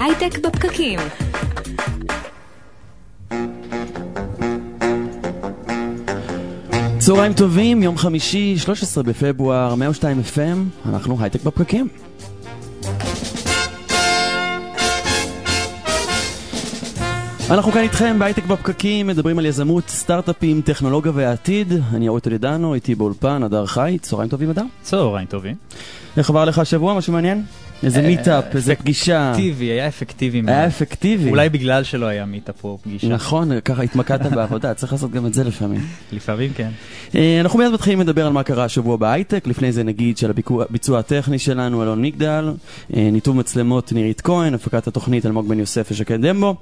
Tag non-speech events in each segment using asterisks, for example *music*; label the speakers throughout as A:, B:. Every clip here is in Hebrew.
A: הייטק בפקקים.
B: צהריים טובים, יום חמישי, 13 בפברואר, 102 FM, אנחנו הייטק בפקקים. אנחנו כאן איתכם בהייטק בפקקים, מדברים על יזמות, סטארט-אפים, טכנולוגיה והעתיד. אני אורי טולידנו, איתי באולפן, הדר חי, צהריים טובים אדר.
C: צהריים טובים.
B: איך עבר לך השבוע, משהו מעניין? איזה meetup, איזה פגישה.
C: אפקטיבי, היה אפקטיבי.
B: היה אפקטיבי.
C: אולי בגלל שלא היה meetup או פגישה.
B: נכון, ככה התמקדת *laughs* בעבודה, צריך לעשות גם את זה לפעמים.
C: לפעמים כן.
B: אה, אנחנו מיד מתחילים לדבר על מה קרה השבוע בהייטק, לפני זה נגיד שעל הביצוע הטכני שלנו, אלון מגדל, אה, ניתוב מצלמות נירית כהן, הפקת התוכנית אלמוג בן יוסף ושקד דמבו.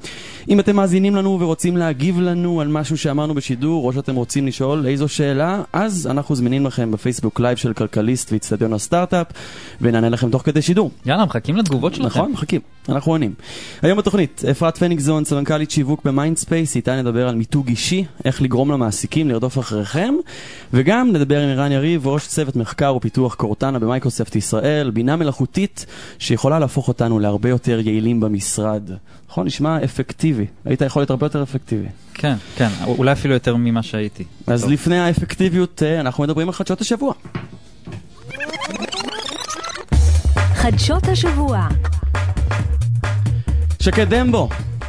B: אם אתם מאזינים לנו ורוצים להגיב לנו על משהו שאמרנו בשידור, או שאתם רוצים לשאול איזו שאלה, אז אנחנו זמינים לכם בפייסבוק live של כלכליסט ואיצטדיון הסטארט-אפ, ונענה לכם תוך כדי שידור.
C: יאללה, מחכים לתגובות שלכם.
B: נכון, מחכים, אנחנו עונים. היום בתוכנית, אפרת פניגזון, סמנכ"לית שיווק במיינדספייס, איתה נדבר על מיתוג אישי, איך לגרום למעסיקים לרדוף אחריכם, וגם נדבר עם ערן יריב, ראש צוות מחקר ופיתוח קורטנה במייקרוספט ישראל, בינה מלאכותית שיכולה להפוך אותנו להרבה יותר יעילים במשרד. נכון, נשמע אפקטיבי. היית יכול להיות הרבה יותר אפקטיבי.
C: כן, כן, אולי אפילו יותר ממה שהייתי.
B: אז
C: טוב.
B: לפני האפקטיביות, אה, אנחנו מדברים על חדשות השבוע.
A: חדשות השבוע.
B: שקד דמבו,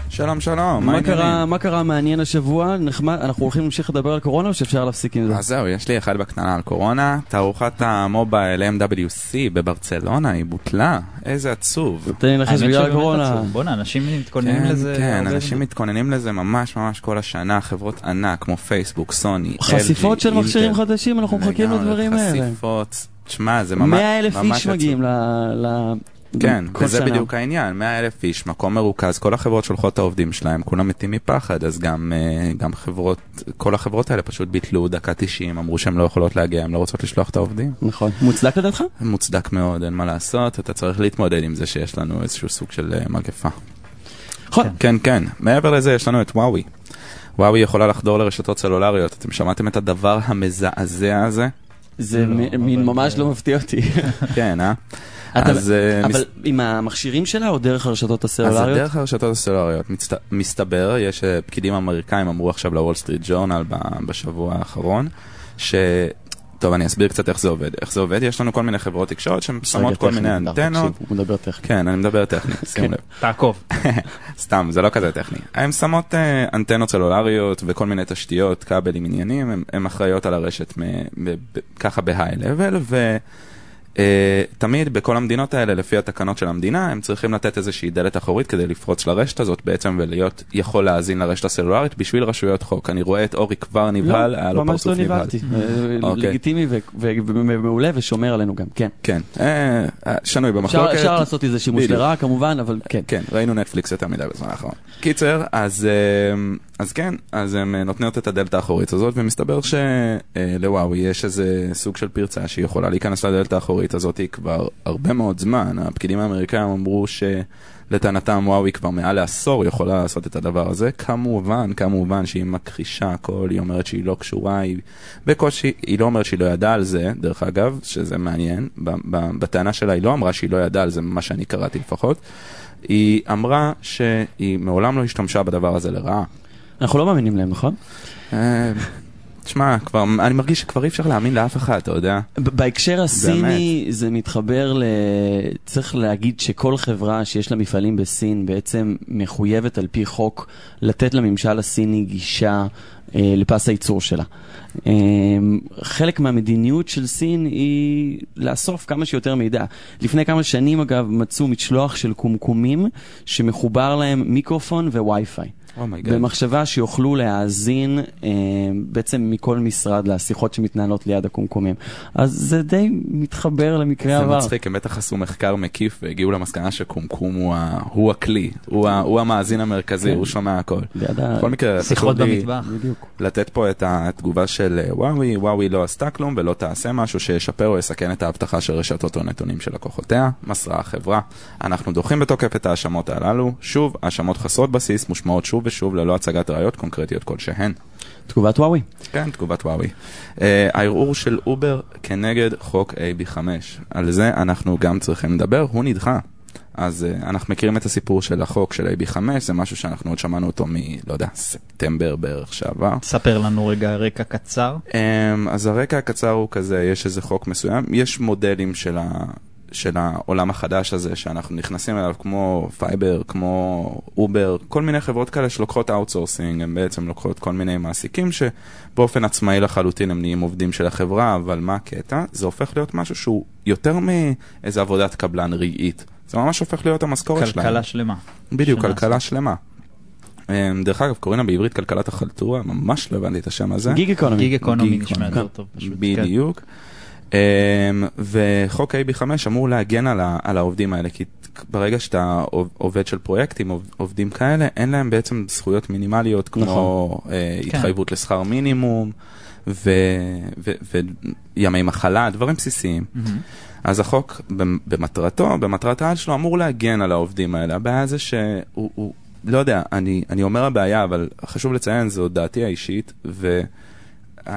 D: שלום שלום,
B: מה
D: מה
B: קרה,
D: העניינים?
B: מה קרה מעניין השבוע? נחמד, אנחנו הולכים להמשיך לדבר על קורונה או שאפשר להפסיק עם זה?
D: אז זהו, יש לי אחד בקטנה על קורונה, תערוכת המובייל MWC בברצלונה, היא בוטלה, איזה עצוב.
B: תן לי לנחש בגלל הקורונה.
C: בואנה, אנשים מתכוננים
D: כן,
C: לזה.
D: כן, אנשים. מתכוננים לזה ממש ממש כל השנה, חברות ענק כמו פייסבוק, סוני,
B: חשיפות
D: LG,
B: של מכשירים. חדשים, אנחנו מחכים לדברים האלה.
D: חשיפות, תשמע, זה ממש
B: 100 אלף איש. מגיעים ל... ל-
D: כן, וזה
B: שנה.
D: בדיוק העניין, 100 אלף איש, מקום מרוכז, כל החברות שולחות את העובדים שלהם, כולם מתים מפחד, אז גם, אה, גם חברות, כל החברות האלה פשוט ביטלו דקה 90, אמרו שהן לא יכולות להגיע, הן לא רוצות לשלוח את העובדים.
B: נכון. מוצדק לדעתך?
D: מוצדק מאוד, אין מה לעשות, אתה צריך להתמודד עם זה שיש לנו איזשהו סוג של אה, מגפה.
B: נכון.
D: כן, כן, מעבר לזה יש לנו את וואוי. וואוי יכולה לחדור לרשתות סלולריות, אתם שמעתם את הדבר המזעזע הזה?
B: זה
C: לא,
B: מין ממש לא מפתיע אותי. *laughs*
D: כן, אה? אז אה,
B: אבל עם המכשירים שלה או דרך הרשתות
D: אז
B: הסלולריות?
D: דרך הרשתות הסלולריות. מסתבר, יש אה, פקידים אמריקאים אמרו עכשיו לוול סטריט ג'ורנל בשבוע האחרון, ש... טוב, אני אסביר קצת איך זה עובד. איך זה עובד, יש לנו כל מיני חברות תקשורת שהן שמות
B: רגע,
D: כל מיני אנטנות.
B: הוא מדבר טכני.
D: כן, אני מדבר טכני, *laughs* שימו
B: כן.
D: לב.
C: תעקוב. *laughs*
D: סתם, זה לא כזה טכני. הן שמות אה, אנטנות סלולריות וכל מיני תשתיות, כבלים, עניינים, הן- אחראיות על הרשת מ- ב- ב- בהיי-לבל, ותמיד בכל המדינות האלה, לפי התקנות של המדינה, הם צריכים לתת איזושהי דלת אחורית כדי לפרוץ לרשת הזאת בעצם ולהיות יכול להאזין לרשת הסלולרית בשביל רשויות חוק. אני רואה את אורי כבר נבהל, היה
B: לא,
D: לו
B: ממש לא
D: פרצוף נבהל.
B: נבהלתי. אה,
D: אוקיי.
B: לגיטימי ו- ו- ומעולה ושומר עלינו גם, כן.
D: כן, אה, אה, שנוי במחלוקת.
B: אפשר לעשות איזה שימוש. לרעה כמובן, אבל כן.
D: כן, ראינו נטפליקס יותר מדי בזמן האחרון. קיצר, אז, אה, אז כן, אז הם אה, נותנות את הדלת האחורית הזאת, ומסתבר שלוואוי יש איזה סוג של פרצה שהיא יכולה להיכנס לדלת האחורית הזאת כבר הרבה מאוד זמן. הפקידים האמריקאים אמרו שלטענתם וואוי כבר מעל לעשור יכולה לעשות את הדבר הזה. כמובן, כמובן שהיא מכחישה הכל, היא אומרת שהיא לא קשורה, היא בקושי, היא לא אומרת שהיא לא ידעה על זה, דרך אגב, שזה מעניין. בטענה שלה היא לא אמרה שהיא לא ידעה על זה, ממה שאני קראתי לפחות. היא אמרה שהיא מעולם לא השתמשה בדבר הזה לרעה.
B: אנחנו לא מאמינים להם, נכון?
D: תשמע, כבר, אני מרגיש שכבר אי אפשר להאמין לאף אחד, אתה יודע.
B: בהקשר הסיני זה מתחבר ל... צריך להגיד שכל חברה שיש לה מפעלים בסין בעצם מחויבת על פי חוק לתת לממשל הסיני גישה אה, לפס הייצור שלה. אה, חלק מהמדיניות של סין היא לאסוף כמה שיותר מידע. לפני כמה שנים אגב מצאו משלוח של קומקומים שמחובר להם מיקרופון ווי-פיי.
D: Oh my God.
B: במחשבה שיוכלו להאזין אה, בעצם מכל משרד לשיחות שמתנהלות ליד הקומקומים. אז זה די מתחבר למקרה
D: זה
B: עבר.
D: מצחיק, הם בטח עשו מחקר מקיף והגיעו למסקנה שקומקום הוא, ה, הוא הכלי, הוא, ה, הוא המאזין המרכזי,
B: כן.
D: הוא שומע הכל. בכל מקרה,
C: שיחות במטבח.
B: בדיוק.
D: לתת פה את התגובה של אה, וואוי, וואוי לא עשתה כלום ולא תעשה משהו שישפר או יסכן את האבטחה של רשתות או נתונים של לקוחותיה, מסרה החברה. אנחנו דוחים בתוקף את ההאשמות הללו, שוב, האשמות חסרות בסיס, מושמעות שוב ושוב ללא הצגת ראיות קונקרטיות כלשהן.
B: תגובת וואוי.
D: כן, תגובת וואוי. Uh, הערעור של אובר כנגד חוק AB5. על זה אנחנו גם צריכים לדבר, הוא נדחה. אז uh, אנחנו מכירים את הסיפור של החוק של AB5, זה משהו שאנחנו עוד שמענו אותו מ... לא יודע, ספטמבר בערך שעבר.
C: ספר לנו רגע רקע קצר.
D: Um, אז הרקע הקצר הוא כזה, יש איזה חוק מסוים, יש מודלים של, ה... של העולם החדש הזה שאנחנו נכנסים אליו כמו Fiverr, כמו Uber, כל מיני חברות כאלה שלוקחות outsourcing, הן בעצם לוקחות כל מיני מעסיקים שבאופן עצמאי לחלוטין הם נהיים עובדים של החברה, אבל מה הקטע? זה הופך להיות משהו שהוא יותר מאיזה עבודת קבלן רגעית. זה ממש הופך להיות המשכורת שלהם.
C: כלכלה שלמה.
D: בדיוק, כלכלה שלמה. אמ, דרך אגב, קוראים לה בעברית כלכלת החלטורה, ממש לא הבנתי את השם הזה.
B: gig economy.
C: Gig economy נשמע יותר טוב פשוט. כן.
D: בדיוק. אמ, וחוק AB5 אמור להגן על, ה, על העובדים האלה, כי ברגע שאתה עובד של פרויקטים, עובדים כאלה, אין להם בעצם זכויות מינימליות כמו נכון. אה, כן. התחייבות לשכר מינימום וימי מחלה, דברים בסיסיים. Mm-hmm. אז החוק במטרתו, במטרת העל שלו, אמור להגן על העובדים האלה. הבעיה זה שהוא, הוא, לא יודע, אני, אני אומר הבעיה, אבל חשוב לציין, זו דעתי האישית, ו...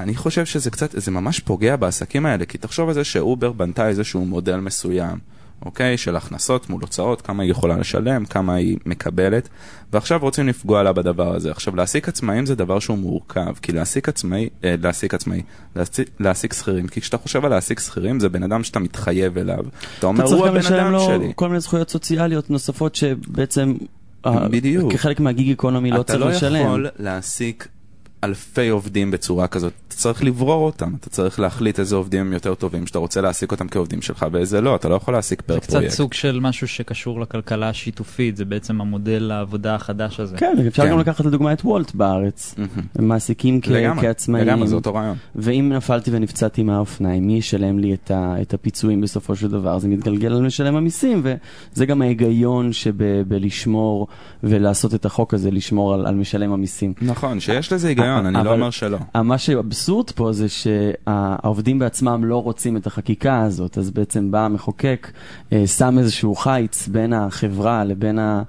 D: אני חושב שזה קצת, זה ממש פוגע בעסקים האלה, כי תחשוב על זה שאובר בנתה איזשהו מודל מסוים, אוקיי? של הכנסות מול הוצאות, כמה היא יכולה לשלם, כמה היא מקבלת, ועכשיו רוצים לפגוע לה בדבר הזה. עכשיו, להעסיק עצמאים זה דבר שהוא מורכב, כי להעסיק עצמאי, אה, להעסיק עצמאי, להעסיק, להעסיק שכירים, כי כשאתה חושב על להעסיק שכירים, זה בן אדם שאתה מתחייב אליו. אתה אומר, הוא הבן אדם שלי. אתה צריך גם לשלם לו
B: כל מיני זכויות סוציאליות נוספות שבעצם... בדיוק. כחלק מהגיג אקונומי לא צריך לשלם.
D: אתה לא יכול להעסיק אלפי עובדים בצורה כזאת, אתה צריך לברור אותם, אתה צריך להחליט איזה עובדים הם יותר טובים, שאתה רוצה להעסיק אותם כעובדים שלך ואיזה לא, אתה לא יכול להעסיק פר פרויקט.
C: זה קצת סוג של משהו שקשור לכלכלה השיתופית, זה בעצם המודל העבודה החדש הזה.
B: כן, אפשר כן. גם לקחת לדוגמה את וולט בארץ, הם מעסיקים כעצמאים.
D: לגמרי, זה אותו רעיון.
B: ואם נפלתי ונפצעתי מהאופניים, מי ישלם לי את הפיצויים בסופו של דבר? זה מתגלגל על משלם המיסים, וזה גם ההיגיון שבלשמור ולעשות את החוק הזה, לשמור על משלם המיסים.
D: נכון, שיש לזה היגיון. נכון, אני לא אומר שלא.
B: מה שאבסורד פה זה שהעובדים בעצמם לא רוצים את החקיקה הזאת, אז בעצם בא המחוקק, אה, שם איזשהו חיץ בין החברה לבין ה...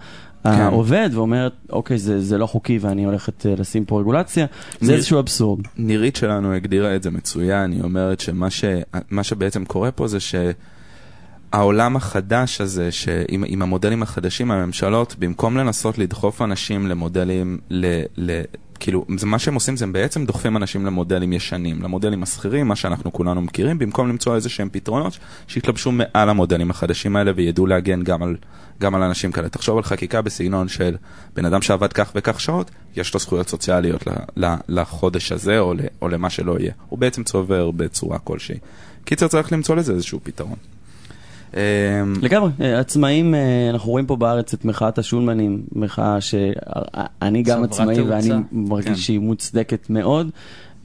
B: כן. העובד ואומר, אוקיי, זה, זה לא חוקי ואני הולכת uh, לשים פה רגולציה, זה ניר, איזשהו אבסורד.
D: נירית שלנו הגדירה את זה מצוין, היא אומרת שמה ש, שבעצם קורה פה זה שהעולם החדש הזה, שעם, עם המודלים החדשים, הממשלות, במקום לנסות לדחוף אנשים למודלים, ל, ל, כאילו, זה מה שהם עושים זה הם בעצם דוחפים אנשים למודלים ישנים, למודלים השכירים, מה שאנחנו כולנו מכירים, במקום למצוא איזה שהם פתרונות שיתלבשו מעל המודלים החדשים האלה וידעו להגן גם על, גם על אנשים כאלה. תחשוב על חקיקה בסגנון של בן אדם שעבד כך וכך שעות, יש לו זכויות סוציאליות ל, ל, לחודש הזה או, ל, או למה שלא יהיה. הוא בעצם צובר בצורה כלשהי. קיצר צריך למצוא לזה איזשהו פתרון.
B: אמ, לגמרי, אה, עצמאים, אה, אנחנו רואים פה בארץ את מחאת השולמנים, מחאה שאני גם עצמאי ואני מרגיש כן. שהיא מוצדקת מאוד.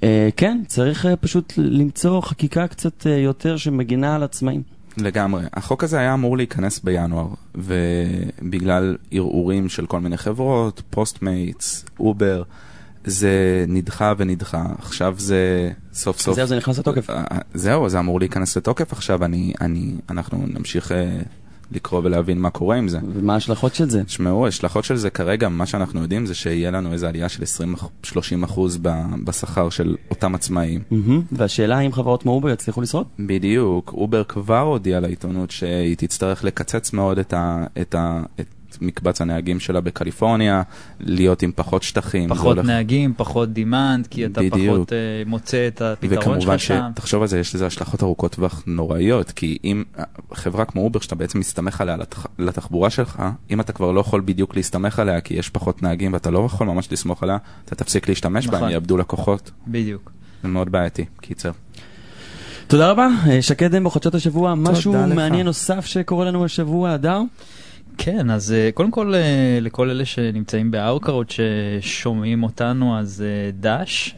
B: אה, כן, צריך פשוט למצוא חקיקה קצת יותר שמגינה על עצמאים.
D: לגמרי. החוק הזה היה אמור להיכנס בינואר, ובגלל ערעורים של כל מיני חברות, Postmates, Uber, זה נדחה ונדחה, עכשיו זה סוף סוף...
B: זהו, זה נכנס לתוקף. אה,
D: זהו, זה אמור להיכנס לתוקף עכשיו, אני, אני, אנחנו נמשיך אה, לקרוא ולהבין מה קורה עם זה.
B: ומה ההשלכות של זה?
D: תשמעו, ההשלכות של זה כרגע, מה שאנחנו יודעים זה שיהיה לנו איזו עלייה של 20-30 אחוז בשכר של אותם עצמאים.
B: והשאלה האם חברות כמו Uber יצליחו לשרוד?
D: בדיוק, Uber כבר הודיע לעיתונות שהיא תצטרך לקצץ מאוד את ה... את ה את מקבץ הנהגים שלה בקליפורניה, להיות עם פחות שטחים.
C: פחות הולך... נהגים, פחות demand, כי אתה בדיוק. פחות אה, מוצא את הפתרון שלך שם. וכמובן
D: שתחשוב על זה, יש לזה השלכות ארוכות טווח נוראיות, כי אם חברה כמו Uber, שאתה בעצם מסתמך עליה לתח... לתחבורה שלך, אם אתה כבר לא יכול בדיוק להסתמך עליה, כי יש פחות נהגים ואתה לא יכול ממש לסמוך עליה, אתה תפסיק להשתמש נכון. בה, יאבדו לקוחות.
C: בדיוק.
D: זה מאוד בעייתי, קיצר.
B: תודה רבה, אה, שקד דמבו, חדשות השבוע, משהו מעניין נוסף שקורה לנו השבוע, הדר?
C: כן, אז אה, קודם כל אה, לכל אלה שנמצאים באאוקרות ששומעים אותנו, אז אה, דש.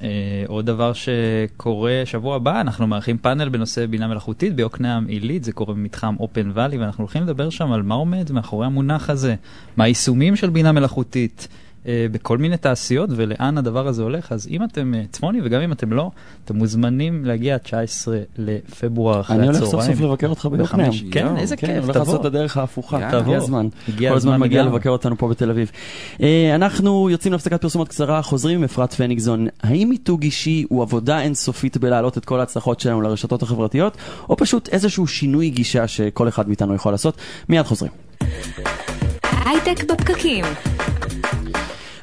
C: עוד דבר שקורה שבוע הבא, אנחנו מארחים פאנל בנושא בינה מלאכותית ביוקנעם עילית, זה קורה במתחם אופן ואלי, ואנחנו הולכים לדבר שם על מה עומד מאחורי המונח הזה, מה היישומים של בינה מלאכותית. אה, בכל מיני תעשיות ולאן הדבר הזה הולך, אז אם אתם אה, צפוני וגם אם אתם לא, אתם מוזמנים להגיע 19 לפברואר אחרי
B: אני
C: הצהריים.
B: הולך סוף סוף לבקר אותך ביוקנעם.
C: כן, איזה
B: כן,
C: כיף,
B: הולך לעשות את
C: תבוא.
B: הדרך ההפוכה.
D: יאללה.
B: הגיע הזמן.
C: הגיע
B: כל הזמן מגיע. לבקר אותנו פה בתל אביב. אה, אנחנו יוצאים להפסקת פרסומות קצרה, חוזרים עם אפרת פניגזון. האם מיתוג אישי הוא עבודה אינסופית בלהעלות את כל ההצלחות שלנו לרשתות החברתיות, או פשוט איזשהו שינוי גישה שכל אחד מאיתנו יכול לעשות? מיד חוזרים.
A: הייטק בפקקים.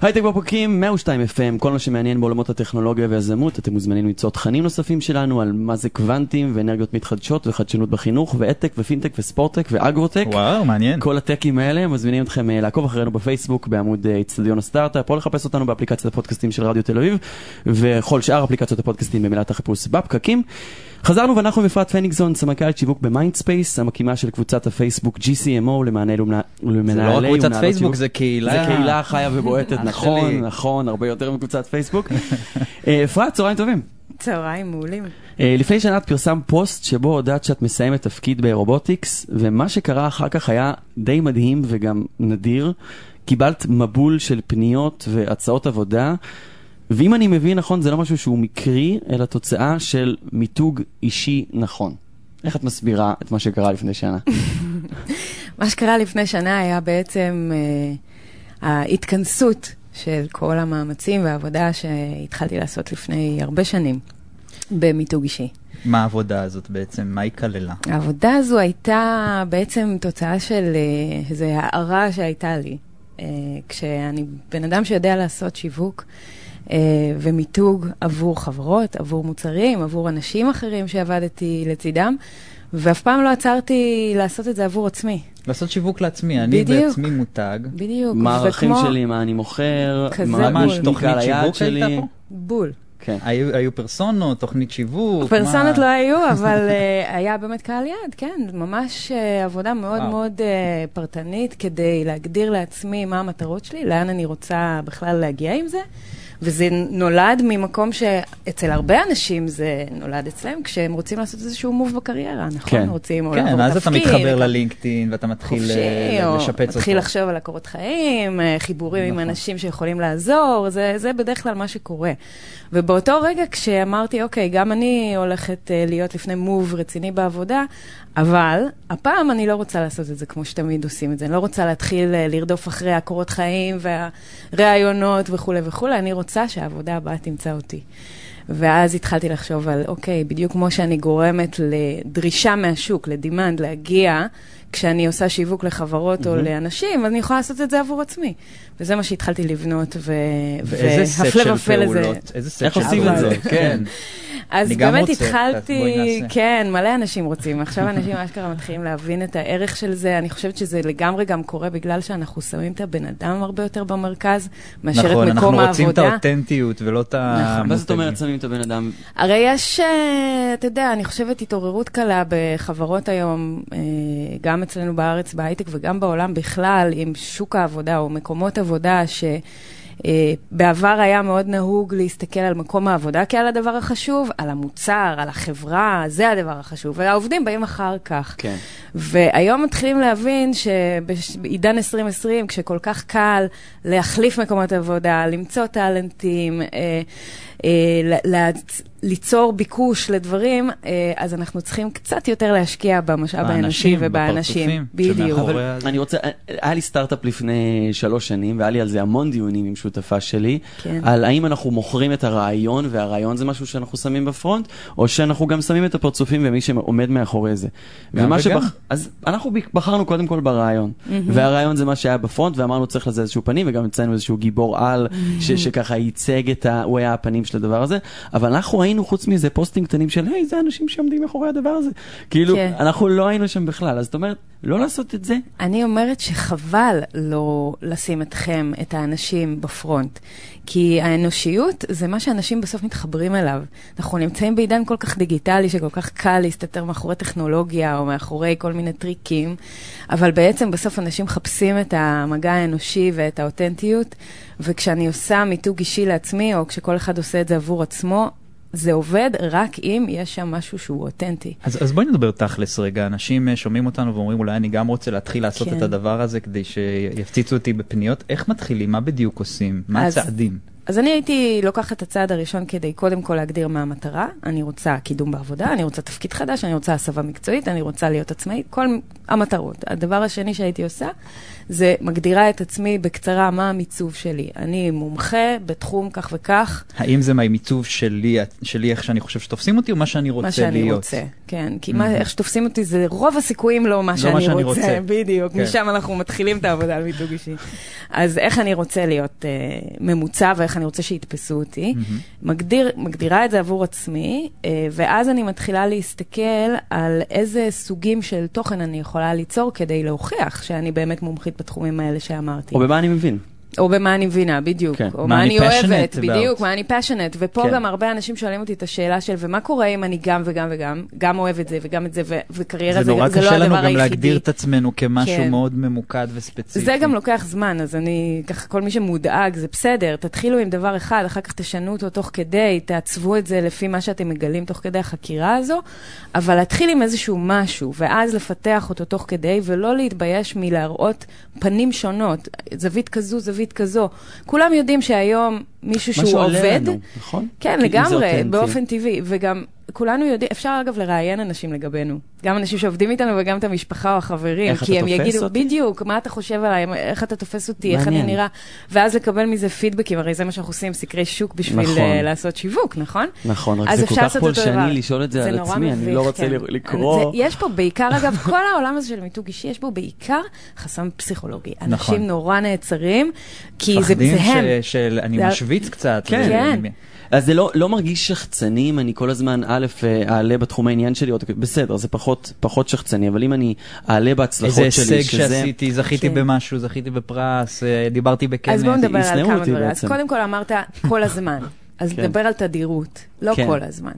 B: הייטק בפקקים 102 FM, כל מה שמעניין בעולמות הטכנולוגיה והיזמות, אתם מוזמנים למצוא תכנים נוספים שלנו על מה זה קוונטים ואנרגיות מתחדשות וחדשנות בחינוך ואדטק ופינטק וספורטק ואגרוטק.
C: וואו, מעניין.
B: כל הטקים האלה, מזמינים אתכם אה, לעקוב אחרינו בפייסבוק בעמוד אה, אצטדיון הסטארט-אפ, או לחפש אותנו באפליקציית הפודקאסטים של רדיו תל אביב, וכל שאר אפליקציות הפודקאסטים במילת החיפוש בפקקים. חזרנו ואנחנו עם אפרת פניגזון, סמנכ"לית שיווק ב Mindspace, המקימה של קבוצת הפייסבוק GCMO למנהלות ולמנהלי
C: זה לא רק קבוצת פייסבוק,
B: שיווק.
C: זה קהילה.
B: זה קהילה חיה ובועטת, *laughs* נכון. נכון, הרבה יותר מקבוצת פייסבוק. *laughs* אה, אפרת, צהריים טובים.
E: צהריים מעולים.
B: אה, לפני שנה את פרסמת פוסט שבו הודעת שאת מסיימת תפקיד ברובוטיקס, ומה שקרה אחר כך היה די מדהים וגם נדיר. קיבלת מבול של פניות והצעות עבודה, ואם אני מבין נכון, זה לא משהו שהוא מקרי, אלא תוצאה של מיתוג אישי נכון. איך את מסבירה את מה שקרה לפני שנה? *laughs*
E: מה שקרה לפני שנה היה בעצם אה, ההתכנסות של כל המאמצים והעבודה שהתחלתי לעשות לפני הרבה שנים במיתוג אישי.
C: מה העבודה הזאת בעצם? מה היא כללה?
E: העבודה הזו הייתה בעצם תוצאה של אה, איזו הערה שהייתה לי. אה, כשאני בן אדם שיודע לעשות שיווק ומיתוג עבור חברות, עבור מוצרים, עבור אנשים אחרים שעבדתי לצידם, ואף פעם לא עצרתי לעשות את זה עבור עצמי.
C: לעשות שיווק לעצמי, אני
E: בדיוק.
C: בעצמי מותג.
E: בדיוק.
B: מה הערכים
E: וכמו-
B: שלי, מה אני מוכר,
E: כזה
B: מה
C: ממש. תוכנית שיווק
B: שלי.
C: הייתה פה?
E: בול.
B: כן.
C: היו היו פרסונות, תוכנית שיווק?
E: פרסונות
C: מה-
E: לא היו, אבל uh, היה באמת קהל יעד, כן. ממש uh, עבודה מאוד
C: וואו.
E: מאוד uh, פרטנית כדי להגדיר לעצמי מה המטרות שלי, לאן אני רוצה בכלל להגיע עם זה. וזה נולד ממקום שאצל הרבה אנשים זה נולד אצלם, כשהם רוצים לעשות איזשהו מוב בקריירה, נכון?
B: כן.
E: רוצים או
C: כן,
E: לעבור
C: אז אתה
E: תפקיד,
C: מתחבר ללינקדאין ואתה מתחיל
E: חופשי,
C: אה,
E: או
C: לשפץ אותו.
E: מתחיל לחשוב על הקורות חיים, אה, חיבורים עם
C: נכון.
E: אנשים שיכולים לעזור, זה, זה בדרך כלל מה שקורה. ובאותו רגע כשאמרתי, אוקיי, גם אני הולכת אה, להיות לפני מוב רציני בעבודה, אבל הפעם אני לא רוצה לעשות את זה כמו שתמיד עושים את זה. אני לא רוצה להתחיל אה, לרדוף אחרי הקורות חיים והראיונות וכולי וכולי, אני רוצה שהעבודה הבאה תמצא אותי. ואז התחלתי לחשוב על, אוקיי, בדיוק כמו שאני גורמת לדרישה מהשוק, לדימנד, להגיע, כשאני עושה שיווק לחברות או לאנשים, אז אני יכולה לעשות את זה עבור עצמי. וזה מה שהתחלתי לבנות, ו...
C: ואיזה סט
E: והפלא
C: של
E: ופלא זה-
C: פעולות, איזה סט
B: איך
C: של
B: עושים את
C: פעולות.
B: זה? כן. *laughs*
E: אז
C: גם
E: באמת
C: רוצה,
E: התחלתי. כן, מלא אנשים רוצים. עכשיו אנשים אשכרה מתחילים להבין את הערך של זה. אני חושבת שזה לגמרי גם קורה בגלל שאנחנו שמים את הבן אדם הרבה יותר במרכז, מאשר
C: נכון,
E: את מקום
C: אנחנו רוצים את
E: העבודה.
C: האותנטיות ולא את המותגים.
B: מה זאת אומרת שמים את הבן אדם?
E: הרי יש, אה, אתה יודע, אני חושבת התעוררות קלה בחברות היום, אה, גם אצלנו בארץ, בהייטק וגם בעולם בכלל, עם שוק העבודה או מקומות עבודה ש... אה, בעבר היה מאוד נהוג להסתכל על מקום העבודה כעל הדבר החשוב, על המוצר, על החברה, זה הדבר החשוב, והעובדים באים אחר כך.
B: כן.
E: והיום מתחילים להבין שבעידן 2020, כשכל כך קל להחליף מקומות עבודה, למצוא טאלנטים, אה, ליצור ביקוש לדברים, אה, אז אנחנו צריכים קצת יותר להשקיע במשאב האנושי
C: באנשים,
E: ובאנשים. בדיוק.
B: אני רוצה, היה לי סטארט-אפ לפני שלוש שנים, והיה לי על זה המון דיונים עם שותפה שלי,
E: כן.
B: על האם אנחנו מוכרים את הרעיון, והרעיון זה משהו שאנחנו שמים בפרונט, או שאנחנו גם שמים את הפרצופים ומי שעומד מאחורי זה. ומה
C: וגם.
B: אז אנחנו בחרנו קודם כל ברעיון, והרעיון זה מה שהיה בפרונט, ואמרנו צריך לזה איזשהו פנים, וגם אצלנו איזשהו גיבור על, שככה ייצג את ה... הוא היה הפנים של הדבר הזה, אבל אנחנו ראינו חוץ מזה פוסטים קטנים של, היי, זה אנשים שעומדים מאחורי הדבר הזה. כאילו,
E: כן.
B: אנחנו לא היינו שם בכלל, אז זאת אומרת, לא לעשות את זה,
E: אני אומרת שחבל לא לשים אתכם, את האנשים, בפרונט. כי האנושיות זה מה שאנשים בסוף מתחברים אליו. אנחנו נמצאים בעידן כל כך דיגיטלי, שכל כך קל להסתתר מאחורי טכנולוגיה או מאחורי כל מיני טריקים, אבל בעצם בסוף אנשים מחפשים את המגע האנושי ואת האותנטיות, וכשאני עושה מיתוג אישי לעצמי, או כשכל אחד עושה את זה עבור עצמו, זה עובד רק אם יש שם משהו שהוא אותנטי.
C: אז, אז בואי נדבר תכלס רגע, אנשים אה, שומעים אותנו ואומרים אולי אני גם רוצה להתחיל לעשות
E: כן.
C: את הדבר הזה כדי שיפציצו אותי בפניות, איך מתחילים, מה בדיוק עושים, מה
E: אז-
C: הצעדים?
E: אז אני הייתי לוקחת את הצעד הראשון כדי קודם כל להגדיר מה המטרה. אני רוצה קידום בעבודה, אני רוצה תפקיד חדש, אני רוצה הסבה מקצועית, אני רוצה להיות עצמאית, כל המטרות. הדבר השני שהייתי עושה, זה מגדירה את עצמי בקצרה מה המיצוב שלי. אני מומחה בתחום כך וכך,
C: האם זה מהמיצוב שלי, שלי איך שאני חושב שתופסים אותי, או מה שאני רוצה
E: מה שאני
C: להיות?
E: רוצה. כן, כי מה, איך שתופסים אותי זה רוב הסיכויים לא מה
C: לא
E: שאני
C: מה שאני
E: רוצה.
C: רוצה.
E: בדיוק,
C: כן.
E: משם אנחנו מתחילים את העבודה על מיתוג אישי. אז איך אני רוצה להיות אה, ממוצע ואיך אני רוצה שיתפסו אותי. מגדיר, מגדירה את זה עבור עצמי, אה, ואז אני מתחילה להסתכל על איזה סוגים של תוכן אני יכולה ליצור כדי להוכיח שאני באמת מומחית בתחומים האלה שאמרתי.
B: או במה אני מבין.
E: או במה אני מבינה, בדיוק.
B: כן.
E: או
C: מה
E: מה
C: אני
E: אוהבת,
C: about.
E: בדיוק, מה אני passionate. ופה
B: כן.
E: גם הרבה אנשים שואלים אותי את השאלה של, ומה קורה אם אני גם וגם וגם, גם אוהב את זה וגם את זה, ו- וקריירה
C: זה
E: זה,
C: נורא
E: זה לא
C: קשה לנו
E: הדבר
C: גם
E: היחידי.
C: להגדיר את עצמנו כמשהו
E: כן.
C: מאוד ממוקד וספציפי.
E: זה גם לוקח זמן, אז אני, ככה, כל מי שמודאג, זה בסדר, תתחילו עם דבר אחד, אחר כך תשנו אותו תוך כדי, תעצבו את זה לפי מה שאתם מגלים תוך כדי החקירה הזו, אבל להתחיל עם איזשהו משהו, ואז לפתח אותו תוך כדי, ולא להתבייש מלהראות פנים שונות, זווית כזו, זווית כזו. כולם יודעים שהיום מישהו
B: מה
E: שהוא
B: שעולה
E: עובד,
B: לנו, נכון?
E: כן, לגמרי. באופן טבעי, וגם כולנו יודעים, אפשר אגב לראיין אנשים לגבינו, גם אנשים שעובדים איתנו וגם את המשפחה או החברים,
B: איך
E: כי
B: אתה
E: הם
B: תופס
E: יגידו,
B: אותי?
E: בדיוק, מה אתה חושב עליי, איך אתה תופס אותי, איך אני
B: מעניין.
E: נראה, ואז לקבל מזה פידבקים, הרי זה מה שאנחנו עושים, סקרי שוק בשביל
B: נכון.
E: אה, לעשות שיווק, נכון?
B: נכון, רק זה כל כך. פולשני לשאול את זה על
E: נורא
B: עצמי, אני
E: מביך,
B: לא רוצה
E: כן.
B: לקרוא.
E: זה- יש פה בעיקר, אגב, *laughs* כל העולם הזה של מיתוג אישי, יש בו בעיקר חסם פסיכולוגי.
C: נכון.
E: אנשים נורא נעצרים, כי זה זה הם.
C: ש- של אני
E: זה-
C: משוויץ קצת.
B: כן. אז זה לא, לא מרגיש שחצני אם אני כל הזמן, א', אה, אעלה בתחום העניין שלי, או- בסדר, זה פחות, פחות שחצני, אבל אם אני אעלה בהצלחות
C: איזה
B: שלי,
C: הישג
B: שזה...
C: שעשיתי, זכיתי
E: כן.
C: במשהו, זכיתי בפרס, אה, דיברתי בכנס.
E: אז בואו נדבר על כמה דברים. אז. קודם כל אמרת כל הזמן. *laughs* אז
B: כן.
E: נדבר על תדירות, לא
B: כן.
E: כל הזמן.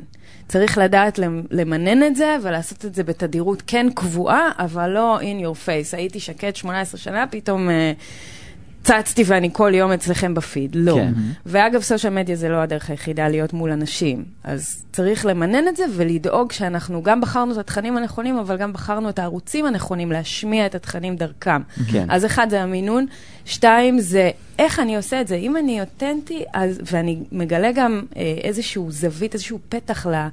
E: צריך לדעת למ- למנן את זה ולעשות את זה בתדירות כן קבועה, אבל לא in your face. הייתי שקט 18 שנה, פתאום אה, צצתי ואני כל יום אצלכם בפיד. לא.
B: כן.
E: ואגב, סושיאל מדיה זה לא הדרך היחידה להיות מול אנשים. אז צריך למנן את זה ולדאוג שאנחנו גם בחרנו את התכנים הנכונים, אבל גם בחרנו את הערוצים הנכונים להשמיע את התכנים דרכם.
B: כן.
E: אז אחד זה המינון, שתיים זה איך אני עושה את זה. אם אני אותנטי, אז, ואני מגלה גם אה, איזשהו זווית, איזשהו פתח ל,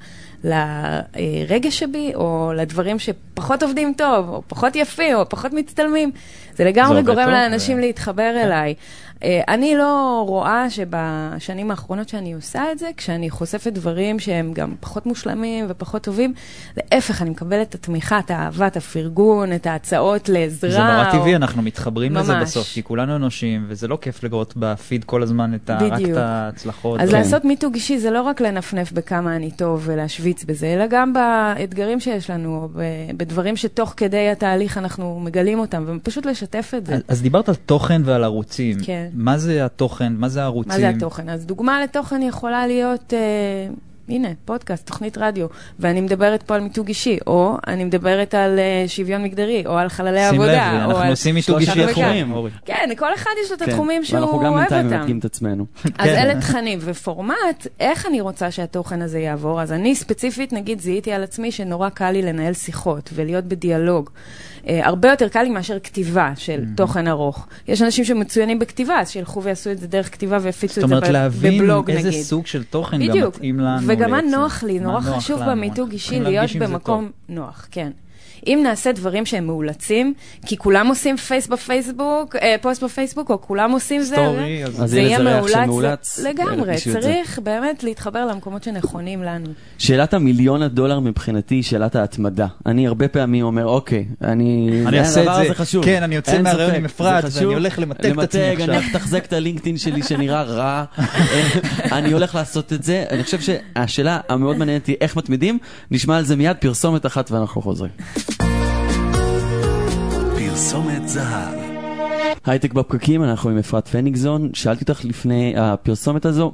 E: לרגש שבי, או לדברים שפחות עובדים טוב, או פחות יפים, או פחות מצטלמים, זה לגמרי
C: עובד
E: גורם
C: טוב,
E: לאנשים
C: ו-
E: להתחבר אליי. אה, אני לא רואה שבשנים האחרונות שאני עושה את זה, כשאני חושפת דברים שהם גם פחות מושלמים ופחות טובים, להפך, אני מקבלת את התמיכה, את האהבה, את הפרגון, את ההצעות לעזרה.
C: זה נורא
E: או-
C: טבעי, אנחנו מתחברים לזה
E: ממש.
C: בסוף, כי כולנו אנושים, וזה לא כיף לראות בפיד כל הזמן את ה- רק. את ההצלחות.
E: אז
C: כן.
E: לעשות מיתוג אישי זה לא רק לנפנף בכמה אני טוב ולהשוויץ בזה, אלא גם באתגרים שיש לנו, בדברים שתוך כדי התהליך אנחנו מגלים אותם, ופשוט לשתף את זה.
C: אז- אז דיברת על תוכן ועל ערוצים.
E: כן.
C: מה זה התוכן? מה זה הערוצים?
E: מה זה התוכן? אז דוגמה לתוכן יכולה להיות, אה, הנה, פודקאסט, תוכנית רדיו, ואני מדברת פה על מיתוג אישי, או אני מדברת על אה, שוויון מגדרי, או על חללי
C: שים
E: עבודה.
C: לב,
E: או
C: אנחנו עושים מיתוג אישי
B: תחומים.
C: אחרים, אורי.
E: כן, כל אחד יש לו את
B: כן.
E: התחומים שהוא
B: ואנחנו גם
E: אוהב
B: בינתיים
E: אותם.
B: ממתגים את עצמנו.
E: אז
C: כן.
E: אלה תכנים ופורמט, איך אני רוצה שהתוכן הזה יעבור? אז אני ספציפית, נגיד, זיהיתי על עצמי שנורא קל לי לנהל שיחות ולהיות בדיאלוג. אה, הרבה יותר קל לי מאשר כתיבה של תוכן ארוך. יש אנשים שמצוינים בכתיבה, אז שילכו ויעשו את זה דרך כתיבה ויפיצו
C: זאת
E: את זה
C: אומרת,
E: ב-
C: להבין
E: בבלוג,
C: איזה
E: נגיד.
C: סוג של תוכן גם. מתאים לנו.
E: וגם מה. נוח לי, נורא חשוב. במיתוג אישי להיות במקום. נוח, כן. אם נעשה דברים שהם מאולצים, כי כולם עושים פייס בפייסבוק, אה, פוסט בפייסבוק, או כולם עושים זה,
C: סטורי, אז-
B: אז
E: זה יהיה
B: זה
E: מאולץ, לגמרי,
B: זה.
E: צריך באמת להתחבר למקומות שנכונים לנו.
B: שאלת המיליון הדולר מבחינתי היא שאלת ההתמדה. אני הרבה פעמים אומר, אוקיי, אני...
C: אני אעשה את
B: הדבר
C: זה.
B: הזה חשוב.
C: כן, אני יוצא מהרעיון עם אפרת,
B: זה
C: ואני. הולך למתג את עצמי
B: למתג, אני
C: עכשיו.
B: אחתחזק את הלינקדאין שלי שנראה רע. *laughs* אני הולך לעשות את זה. אני חושב שהשאלה המאוד מעניינת היא איך מתמידים. נשמע על זה מיד פרסומת אחת ואנחנו חוזרים.
F: פרסומת זהב.
B: הייטק בפקקים, אנחנו עם אפרת פניגזון. שאלתי אותך לפני הפרסומת הזו,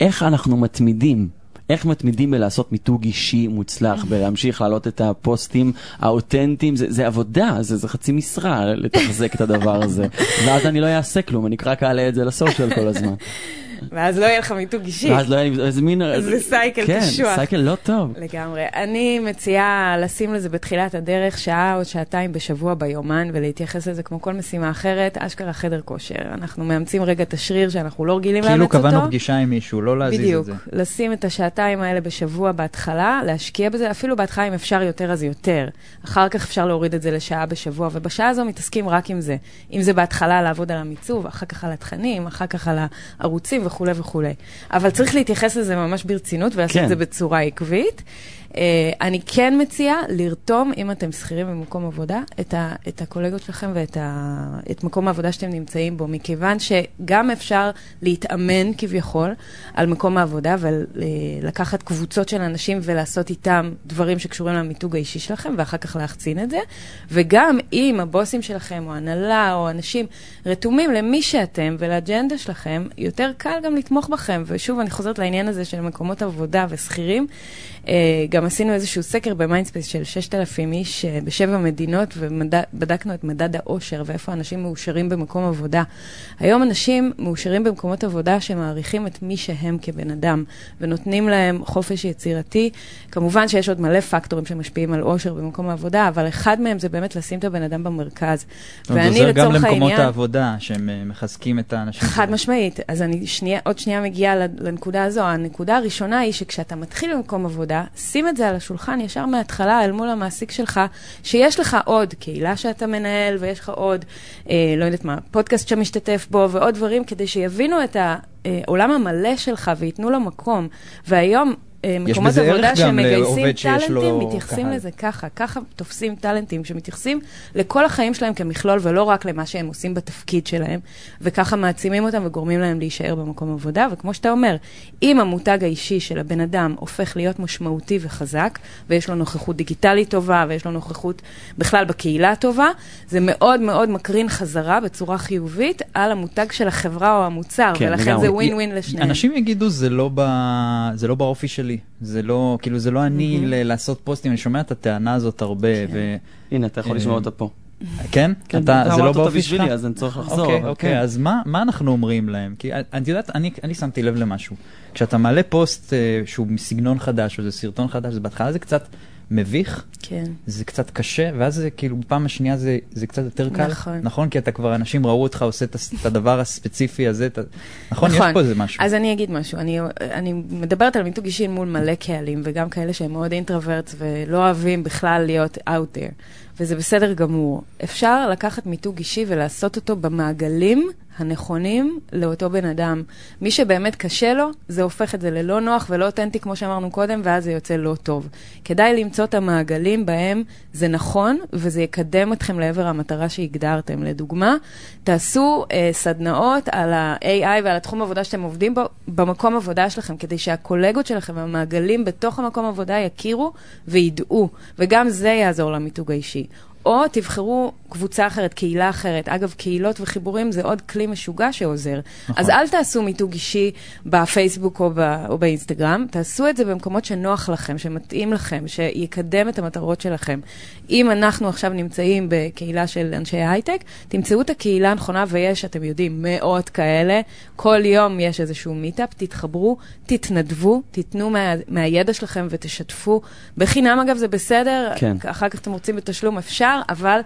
B: איך אנחנו מתמידים? איך מתמידים בלעשות מיתוג אישי מוצלח, בלהמשיך להעלות את הפוסטים האותנטיים, זה, זה עבודה, זה, זה חצי משרה לתחזק את הדבר הזה. ואז אני לא אעשה כלום, אני רק אעלה את זה לסושיאל כל הזמן. *laughs*
E: ואז לא יהיה לך מיתוג אישי.
B: ואז לא יהיה לי, איזה מין...
E: זה סייקל
B: כן,
E: קשוח.
B: כן, סייקל לא טוב.
E: לגמרי. אני מציעה לשים לזה בתחילת הדרך שעה או שעתיים בשבוע ביומן ולהתייחס לזה כמו כל משימה אחרת, אשכרה חדר כושר. אנחנו מאמצים רגע את השריר שאנחנו לא רגילים לאמץ
C: כאילו
E: אותו.
C: קבענו פגישה עם מישהו, לא להזיז את
E: בדיוק,
C: זה.
E: לשים את השעתיים האלה בשבוע בהתחלה, להשקיע בזה, אפילו בהתחלה אם אפשר יותר אז יותר. אחר כך אפשר להוריד את זה לשעה בשבוע, ובשעה הזו מתעסקים רק עם זה. אם זה בהתחלה לעבוד על המיצוב, אחר כך על התכנים, אחר כך על הערוצים וכולי וכולי. אבל צריך להתייחס לזה ממש ברצינות ולעשות
B: כן.
E: את זה בצורה עקבית. Uh, אני כן מציעה לרתום, אם אתם שכירים במקום עבודה, את, ה, את הקולגות שלכם ואת ה, את מקום העבודה שאתם נמצאים בו, מכיוון שגם אפשר להתאמן כביכול על מקום העבודה ולקחת קבוצות של אנשים ולעשות איתם דברים שקשורים למיתוג האישי שלכם, ואחר כך להחצין את זה. וגם אם הבוסים שלכם, או הנהלה, או אנשים רתומים למי שאתם ולאג'נדה שלכם, יותר קל גם לתמוך בכם. ושוב, אני חוזרת לעניין הזה של מקומות עבודה ושכירים. אה, גם עשינו איזשהו סקר ב Mindspace של 6,000 איש אה, בשבע מדינות, ובדקנו את מדד האושר ואיפה אנשים מאושרים במקום עבודה. היום אנשים מאושרים במקומות עבודה שמעריכים את מי שהם כבן אדם, ונותנים להם חופש יצירתי. כמובן שיש עוד מלא פקטורים שמשפיעים על אושר במקום העבודה, אבל אחד מהם זה באמת לשים את הבן אדם במרכז.
C: ואני לצורך העניין... גם למקומות העבודה, שהם uh, מחזקים את האנשים.
E: חד משמעית. אז אני שנייה, עוד שנייה מגיעה לנקודה הזו. הנקודה הראשונה היא שכשאתה מתחיל במקום עבודה, שים את זה על השולחן ישר מההתחלה אל מול המעסיק שלך, שיש לך עוד קהילה שאתה מנהל, ויש לך עוד, אה, לא יודעת מה, פודקאסט שמשתתף בו, ועוד דברים, כדי שיבינו את העולם המלא שלך וייתנו לו מקום. והיום, מקומות עבודה שמגייסים טאלנטים, מתייחסים קהל. לזה ככה, ככה תופסים טאלנטים שמתייחסים לכל החיים שלהם כמכלול ולא רק למה שהם עושים בתפקיד שלהם, וככה מעצימים אותם וגורמים להם להישאר במקום עבודה, וכמו שאתה אומר, אם המותג האישי של הבן אדם הופך להיות משמעותי וחזק, ויש לו נוכחות דיגיטלית טובה, ויש לו נוכחות בכלל בקהילה טובה, זה מאוד מאוד מקרין חזרה בצורה חיובית על המותג של החברה או המוצר, כן, ולכן זה ווין ווין לשניהם.
C: אנשים יגידו, זה לא, ב... זה לא באופי שלי. זה לא, כאילו, זה לא אני mm-hmm. לעשות פוסטים, אני שומע את הטענה הזאת הרבה.
B: כן. ו... הנה, אתה יכול לשמוע אותה פה.
C: כן?
B: כן, אתה, זה לא באופי שלך? אז אני צריך לחזור.
C: אוקיי, אוקיי. אז מה, מה אנחנו אומרים להם? כי את יודעת, אני, אני שמתי לב למשהו. כשאתה מעלה פוסט uh, שהוא מסגנון חדש, או זה סרטון חדש, אז בהתחלה זה קצת מביך,
E: כן.
C: זה קצת קשה, ואז זה כאילו בפעם השנייה זה, זה קצת יותר קל.
E: נכון.
C: נכון? כי אתה כבר, אנשים ראו אותך עושה את, הדבר הספציפי הזה. את, נכון? נכון? יש פה איזה משהו.
E: אז אני אגיד משהו. אני, אני מדברת על מיתוג אישי מול מלא קהלים, וגם כאלה שהם מאוד אינטרוורטס ולא אוהבים בכלל להיות out there. וזה בסדר גמור. אפשר לקחת מיתוג אישי ולעשות אותו במעגלים הנכונים לאותו בן אדם. מי שבאמת קשה לו, זה הופך את זה ללא נוח ולא אותנטי, כמו שאמרנו קודם, ואז זה יוצא לא טוב. כדאי למצוא את המעגלים בהם זה נכון, וזה יקדם אתכם לעבר המטרה שהגדרתם. לדוגמה, תעשו אה, סדנאות על ה-AI ועל התחום עבודה שאתם עובדים בו, במקום עבודה שלכם, כדי שהקולגות שלכם, המעגלים בתוך המקום עבודה יכירו וידעו, וגם זה יעזור למיתוג האישי. או תבחרו קבוצה אחרת, קהילה אחרת. אגב, קהילות וחיבורים זה עוד כלי משוגע שעוזר. נכון. אז אל תעשו מיתוג אישי בפייסבוק או, ב, או באינסטגרם, תעשו את זה במקומות שנוח לכם, שמתאים לכם, שיקדם את המטרות שלכם. אם אנחנו עכשיו נמצאים בקהילה של אנשי הייטק, תמצאו את הקהילה הנכונה, ויש, אתם יודעים, מאות כאלה. כל יום יש איזשהו מיטאפ, תתחברו, תתנדבו, תיתנו מה, מהידע שלכם ותשתפו. בחינם, אגב, זה בסדר,
B: כן.
E: אחר כך אתם רוצים בתשלום, אפשר. אבל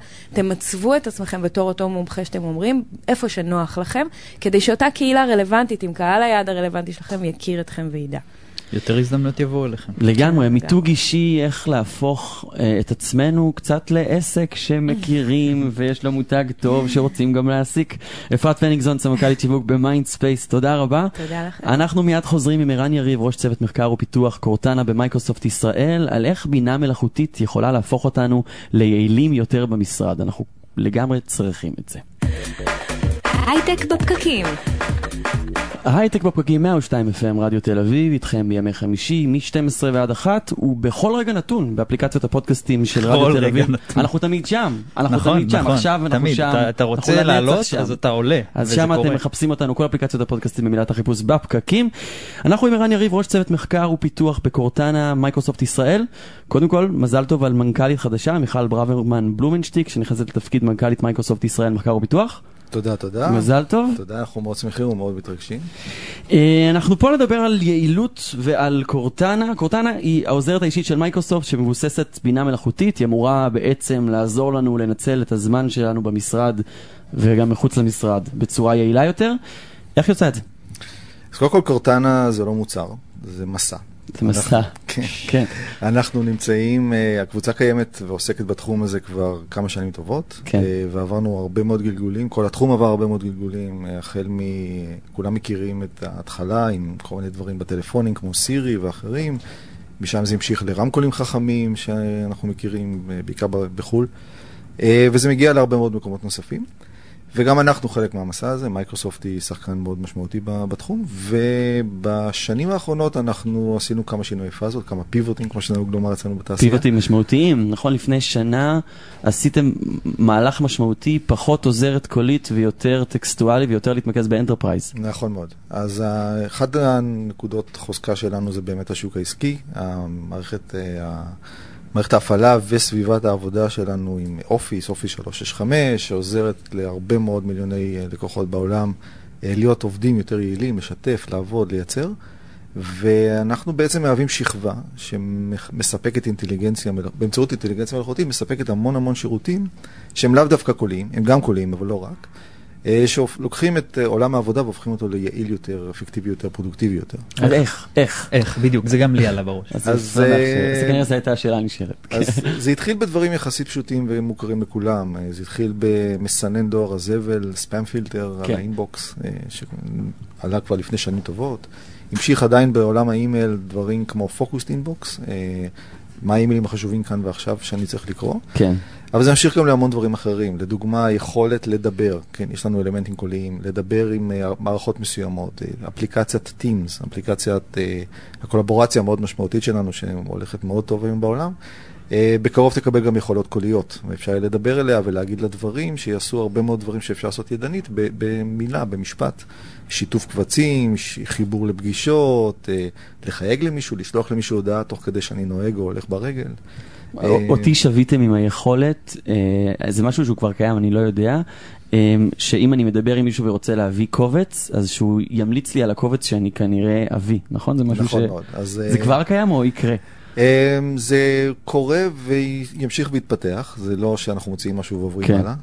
E: תמצבו את עצמכם בתור אותו מומחה שאתם אומרים, איפה שנוח לכם, כדי שאותה קהילה רלוונטית עם קהל היעד הרלוונטי שלכם יכיר אתכם וידע.
C: יותר הזדמנות יבואו אליכם.
B: לגמרי, מיתוג אישי, איך להפוך אה, את עצמנו קצת לעסק שמכירים *laughs* ויש לו מותג טוב שרוצים גם להעסיק. אפרת פניגזון, סמנכ"לית שיווק ב Mindspace, תודה רבה.
E: תודה לכם.
B: אנחנו מיד חוזרים עם ערן יריב, ראש צוות מחקר ופיתוח Cortana ב Microsoft ישראל, על איך בינה מלאכותית יכולה להפוך אותנו ליעילים יותר במשרד. אנחנו לגמרי צריכים את זה.
A: הייטק בפקקים.
B: הייטק בפקקים 102 FM רדיו תל אביב, איתכם בימי חמישי, מ-12 ועד 1, ובכל רגע נתון באפליקציות הפודקאסטים של רדיו תל אביב. אנחנו תמיד שם, אנחנו
C: נכון,
B: תמיד שם,
C: נכון,
B: עכשיו אנחנו
C: תמיד.
B: שם.
C: אתה, אתה רוצה לעלות, אז אתה עולה.
B: אז שם אתם מחפשים אותנו, כל אפליקציות הפודקאסטים במילת החיפוש בפקקים. אנחנו עם ערן יריב, ראש צוות מחקר ופיתוח ב Cortana, Microsoft ישראל. קודם כל, מזל טוב על מנכ"לית חדשה, מיכל ברוורמן בלומנשטיק, שנכנסת לתפקיד מנכ"לית מייקרוסופט ישראל מחקר ופיתוח.
G: תודה, תודה.
B: מזל טוב.
G: תודה, אנחנו מאוד שמחים ומאוד מתרגשים.
B: אה, אנחנו פה לדבר על יעילות ועל Cortana. Cortana היא העוזרת האישית של מייקרוסופט שמבוססת בינה מלאכותית. היא אמורה בעצם לעזור לנו לנצל את הזמן שלנו במשרד וגם מחוץ למשרד בצורה יעילה יותר. איך עושים את זה?
G: אז קודם כל Cortana זה לא מוצר, זה מסע.
B: זה מסע.
G: כן.
B: כן.
G: אנחנו נמצאים, אה, הקבוצה קיימת ועוסקת בתחום הזה כבר כמה שנים טובות,
B: כן.
G: אה, ועברנו הרבה מאוד גלגולים, כל התחום עבר הרבה מאוד גלגולים, אה, החל מ... כולם מכירים את ההתחלה עם כל מיני דברים בטלפונים כמו סירי ואחרים, משם זה המשיך לרמקולים חכמים שאנחנו מכירים בעיקר בחו"ל, וזה מגיע להרבה מאוד מקומות נוספים. וגם אנחנו חלק מהמסע הזה, מייקרוסופט היא שחקן מאוד משמעותי בתחום, ובשנים האחרונות אנחנו עשינו כמה שינויי פאזות, כמה פיבוטים, כמו שנהוג לומר אצלנו בתעשייה.
B: פיבוטים משמעותיים, נכון? לפני שנה עשיתם מהלך משמעותי, פחות עוזרת קולית ויותר טקסטואלי ויותר להתמקד ב enterprise.
G: נכון מאוד. אז אחת הנקודות חוזקה שלנו זה באמת השוק העסקי, המערכת... מערכת ההפעלה וסביבת העבודה שלנו עם Office, Office 365, שעוזרת להרבה מאוד מיליוני אה, לקוחות בעולם אה, להיות עובדים יותר יעילים, לשתף, לעבוד, לייצר. ואנחנו בעצם מהווים שכבה שמספקת אינטליגנציה, באמצעות אינטליגנציה מלאכותית, מספקת המון המון שירותים שהם לאו דווקא קוליים, הם גם קוליים, אבל לא רק. אה, שלוקחים את אה, עולם העבודה והופכים אותו ליעיל יותר, אפקטיבי יותר, פרודוקטיבי יותר.
B: אז איך? איך?
C: איך, בדיוק, זה גם לי עלה בראש.
B: אז אה, זה כנראה זו הייתה השאלה הנשארת.
G: אז זה התחיל בדברים יחסית פשוטים ומוכרים לכולם. זה התחיל במסנן דואר הזבל, spam filter, על כן. ה inbox, שעלה כבר לפני שנים טובות. המשיך עדיין בעולם האימייל דברים כמו Focused Inbox, מה האימיילים החשובים כאן ועכשיו שאני צריך לקרוא.
B: כן.
G: אבל זה ממשיך גם להמון דברים אחרים. לדוגמה, היכולת לדבר, כן, יש לנו אלמנטים קוליים, לדבר עם אה, מערכות מסוימות, אה, אפליקציית Teams, אפליקציית אה, הקולבורציה המאוד משמעותית שלנו, שהולכת מאוד טוב היום בעולם. בקרוב תקבל גם יכולות קוליות, ואפשר יהיה לדבר אליה ולהגיד לה דברים שיעשו הרבה מאוד דברים שאפשר לעשות ידנית במילה, במשפט. שיתוף קבצים, חיבור לפגישות, לחייג למישהו, לשלוח למישהו הודעה תוך כדי שאני נוהג או הולך ברגל.
B: אותי שוויתם עם היכולת, אה, זה משהו שהוא כבר קיים, אני לא יודע, אה, שאם אני מדבר עם מישהו ורוצה להביא קובץ, אז שהוא ימליץ לי על הקובץ שאני כנראה אביא, נכון? זה משהו
G: נכון
B: ש...
G: מאוד. אז,
B: זה כבר קיים או יקרה?
G: זה קורה וימשיך ויתפתח, זה לא שאנחנו מוציאים משהו ועוברים
B: כן.
G: הלאה.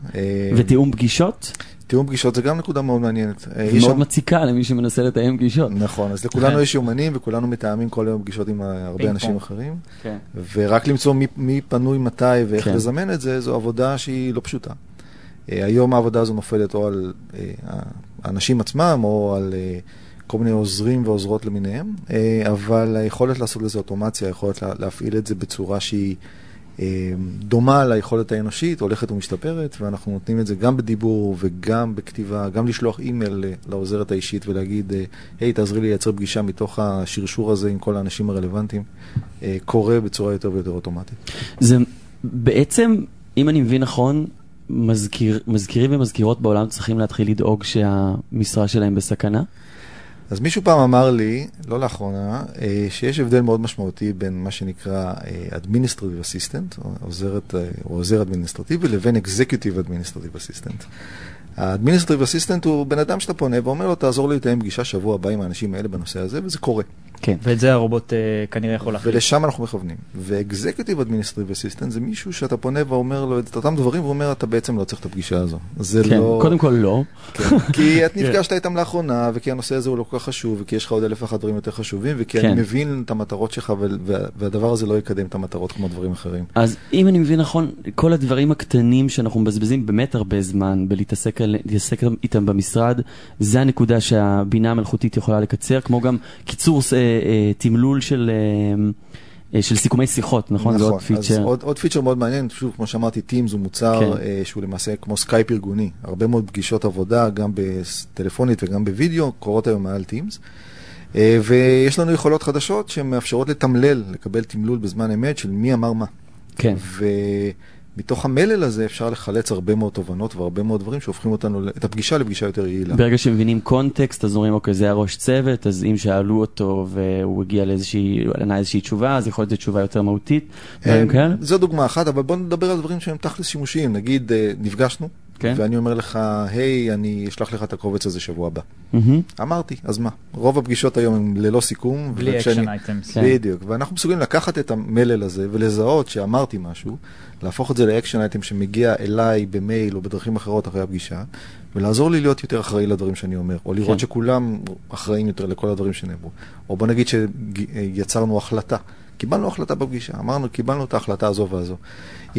B: ותיאום פגישות?
G: תיאום פגישות זה גם נקודה מאוד מעניינת.
B: מאוד שם... מציקה למי שמנסה לתאם פגישות.
G: נכון, אז לכולנו *laughs* יש יומנים וכולנו מתאמים כל היום פגישות עם הרבה אנשים אחרים.
B: כן.
G: ורק למצוא מי, מי פנוי מתי ואיך כן. לזמן את זה, זו עבודה שהיא לא פשוטה. היום העבודה הזו נופלת או על האנשים עצמם או על כל מיני עוזרים ועוזרות למיניהם, אבל היכולת לעשות לזה אוטומציה, היכולת להפעיל את זה בצורה שהיא... דומה ליכולת האנושית, הולכת ומשתפרת, ואנחנו נותנים את זה גם בדיבור וגם בכתיבה, גם לשלוח אימייל לעוזרת האישית ולהגיד, היי, תעזרי לי לייצר פגישה מתוך השרשור הזה עם כל האנשים הרלוונטיים, קורה בצורה יותר ויותר אוטומטית.
B: זה בעצם, אם אני מבין נכון, מזכיר, מזכירים ומזכירות בעולם צריכים להתחיל לדאוג שהמשרה שלהם בסכנה?
G: אז מישהו פעם אמר לי, לא לאחרונה, אה, שיש הבדל מאוד משמעותי בין מה שנקרא אה, Administrative Assistant, עוזרת, אה, או עוזר אדמיניסטרטיבי, לבין Executive Administrative Assistant. ה-Administrative Assistant הוא בן אדם שאתה פונה ואומר לו, תעזור לי לתאם פגישה שבוע הבא עם האנשים האלה בנושא הזה, וזה קורה.
C: כן. ואת זה הרובוט uh, כנראה יכול להחליט.
G: ולשם אנחנו מכוונים. ו-Executive Administrative Assistant זה מישהו שאתה פונה ואומר לו את אותם דברים, ואומר, אתה בעצם לא צריך את הפגישה הזו. זה
B: כן,
G: לא...
B: קודם כל לא.
G: כן, כי *laughs* את נפגשת איתם לאחרונה, וכי הנושא הזה הוא לא כל כך חשוב, וכי יש לך עוד אלף ואחת דברים יותר חשובים, וכי כן. אני מבין את המטרות שלך, והדבר הזה לא יקדם את המטרות כמו דברים אחרים.
B: אז אם אני מבין נכון, כל הדברים הקטנים שאנחנו מבזבזים באמת הרבה זמן בלהתעסק איתם במשרד, זה הנקודה שהבינה המלאכותית יכולה לקצר, כמו גם קיצור תמלול של... של סיכומי שיחות, נכון?
G: נכון,
B: זה עוד פיצ'ר.
G: אז עוד, עוד פיצ'ר מאוד מעניין, שוב, כמו שאמרתי, Teams הוא מוצר כן. אה, שהוא למעשה כמו סקייפ ארגוני. הרבה מאוד פגישות עבודה, גם בטלפונית וגם בווידאו, קורות היום מעל Teams. אה, ויש לנו יכולות חדשות שמאפשרות לתמלל, לקבל תמלול בזמן אמת של מי אמר מה.
B: כן.
G: ו... מתוך המלל הזה אפשר לחלץ הרבה מאוד תובנות והרבה מאוד דברים שהופכים אותנו, את הפגישה לפגישה יותר יעילה.
B: ברגע שמבינים context, אז אומרים, אוקיי, זה היה ראש צוות, אז אם שאלו אותו והוא הגיע לאיזושהי, ענה איזושהי תשובה, אז יכול להיות תשובה יותר מהותית, דברים כאלה?
G: זו דוגמה אחת, אבל בואו נדבר על דברים שהם תכלס שימושיים. נגיד, נפגשנו,
B: כן.
G: ואני אומר לך, היי, אני אשלח לך את הקובץ הזה שבוע הבא.
B: מהמם.
G: אמרתי, אז מה? רוב הפגישות היום הן ללא סיכום.
C: בלי action items.
B: כן.
G: בדיוק, ואנחנו מסוגלים לקחת את המלל הזה ולזהות שאמרתי משהו, להפוך את זה לאקשן אייטם שמגיע אליי במייל או בדרכים אחרות אחרי הפגישה, ולעזור לי להיות יותר אחראי לדברים שאני אומר, או לראות
B: כן.
G: שכולם אחראים יותר לכל הדברים שנאמרו. או בוא נגיד שיצרנו החלטה. קיבלנו החלטה בפגישה, אמרנו, קיבלנו את ההחלטה הזו והזו.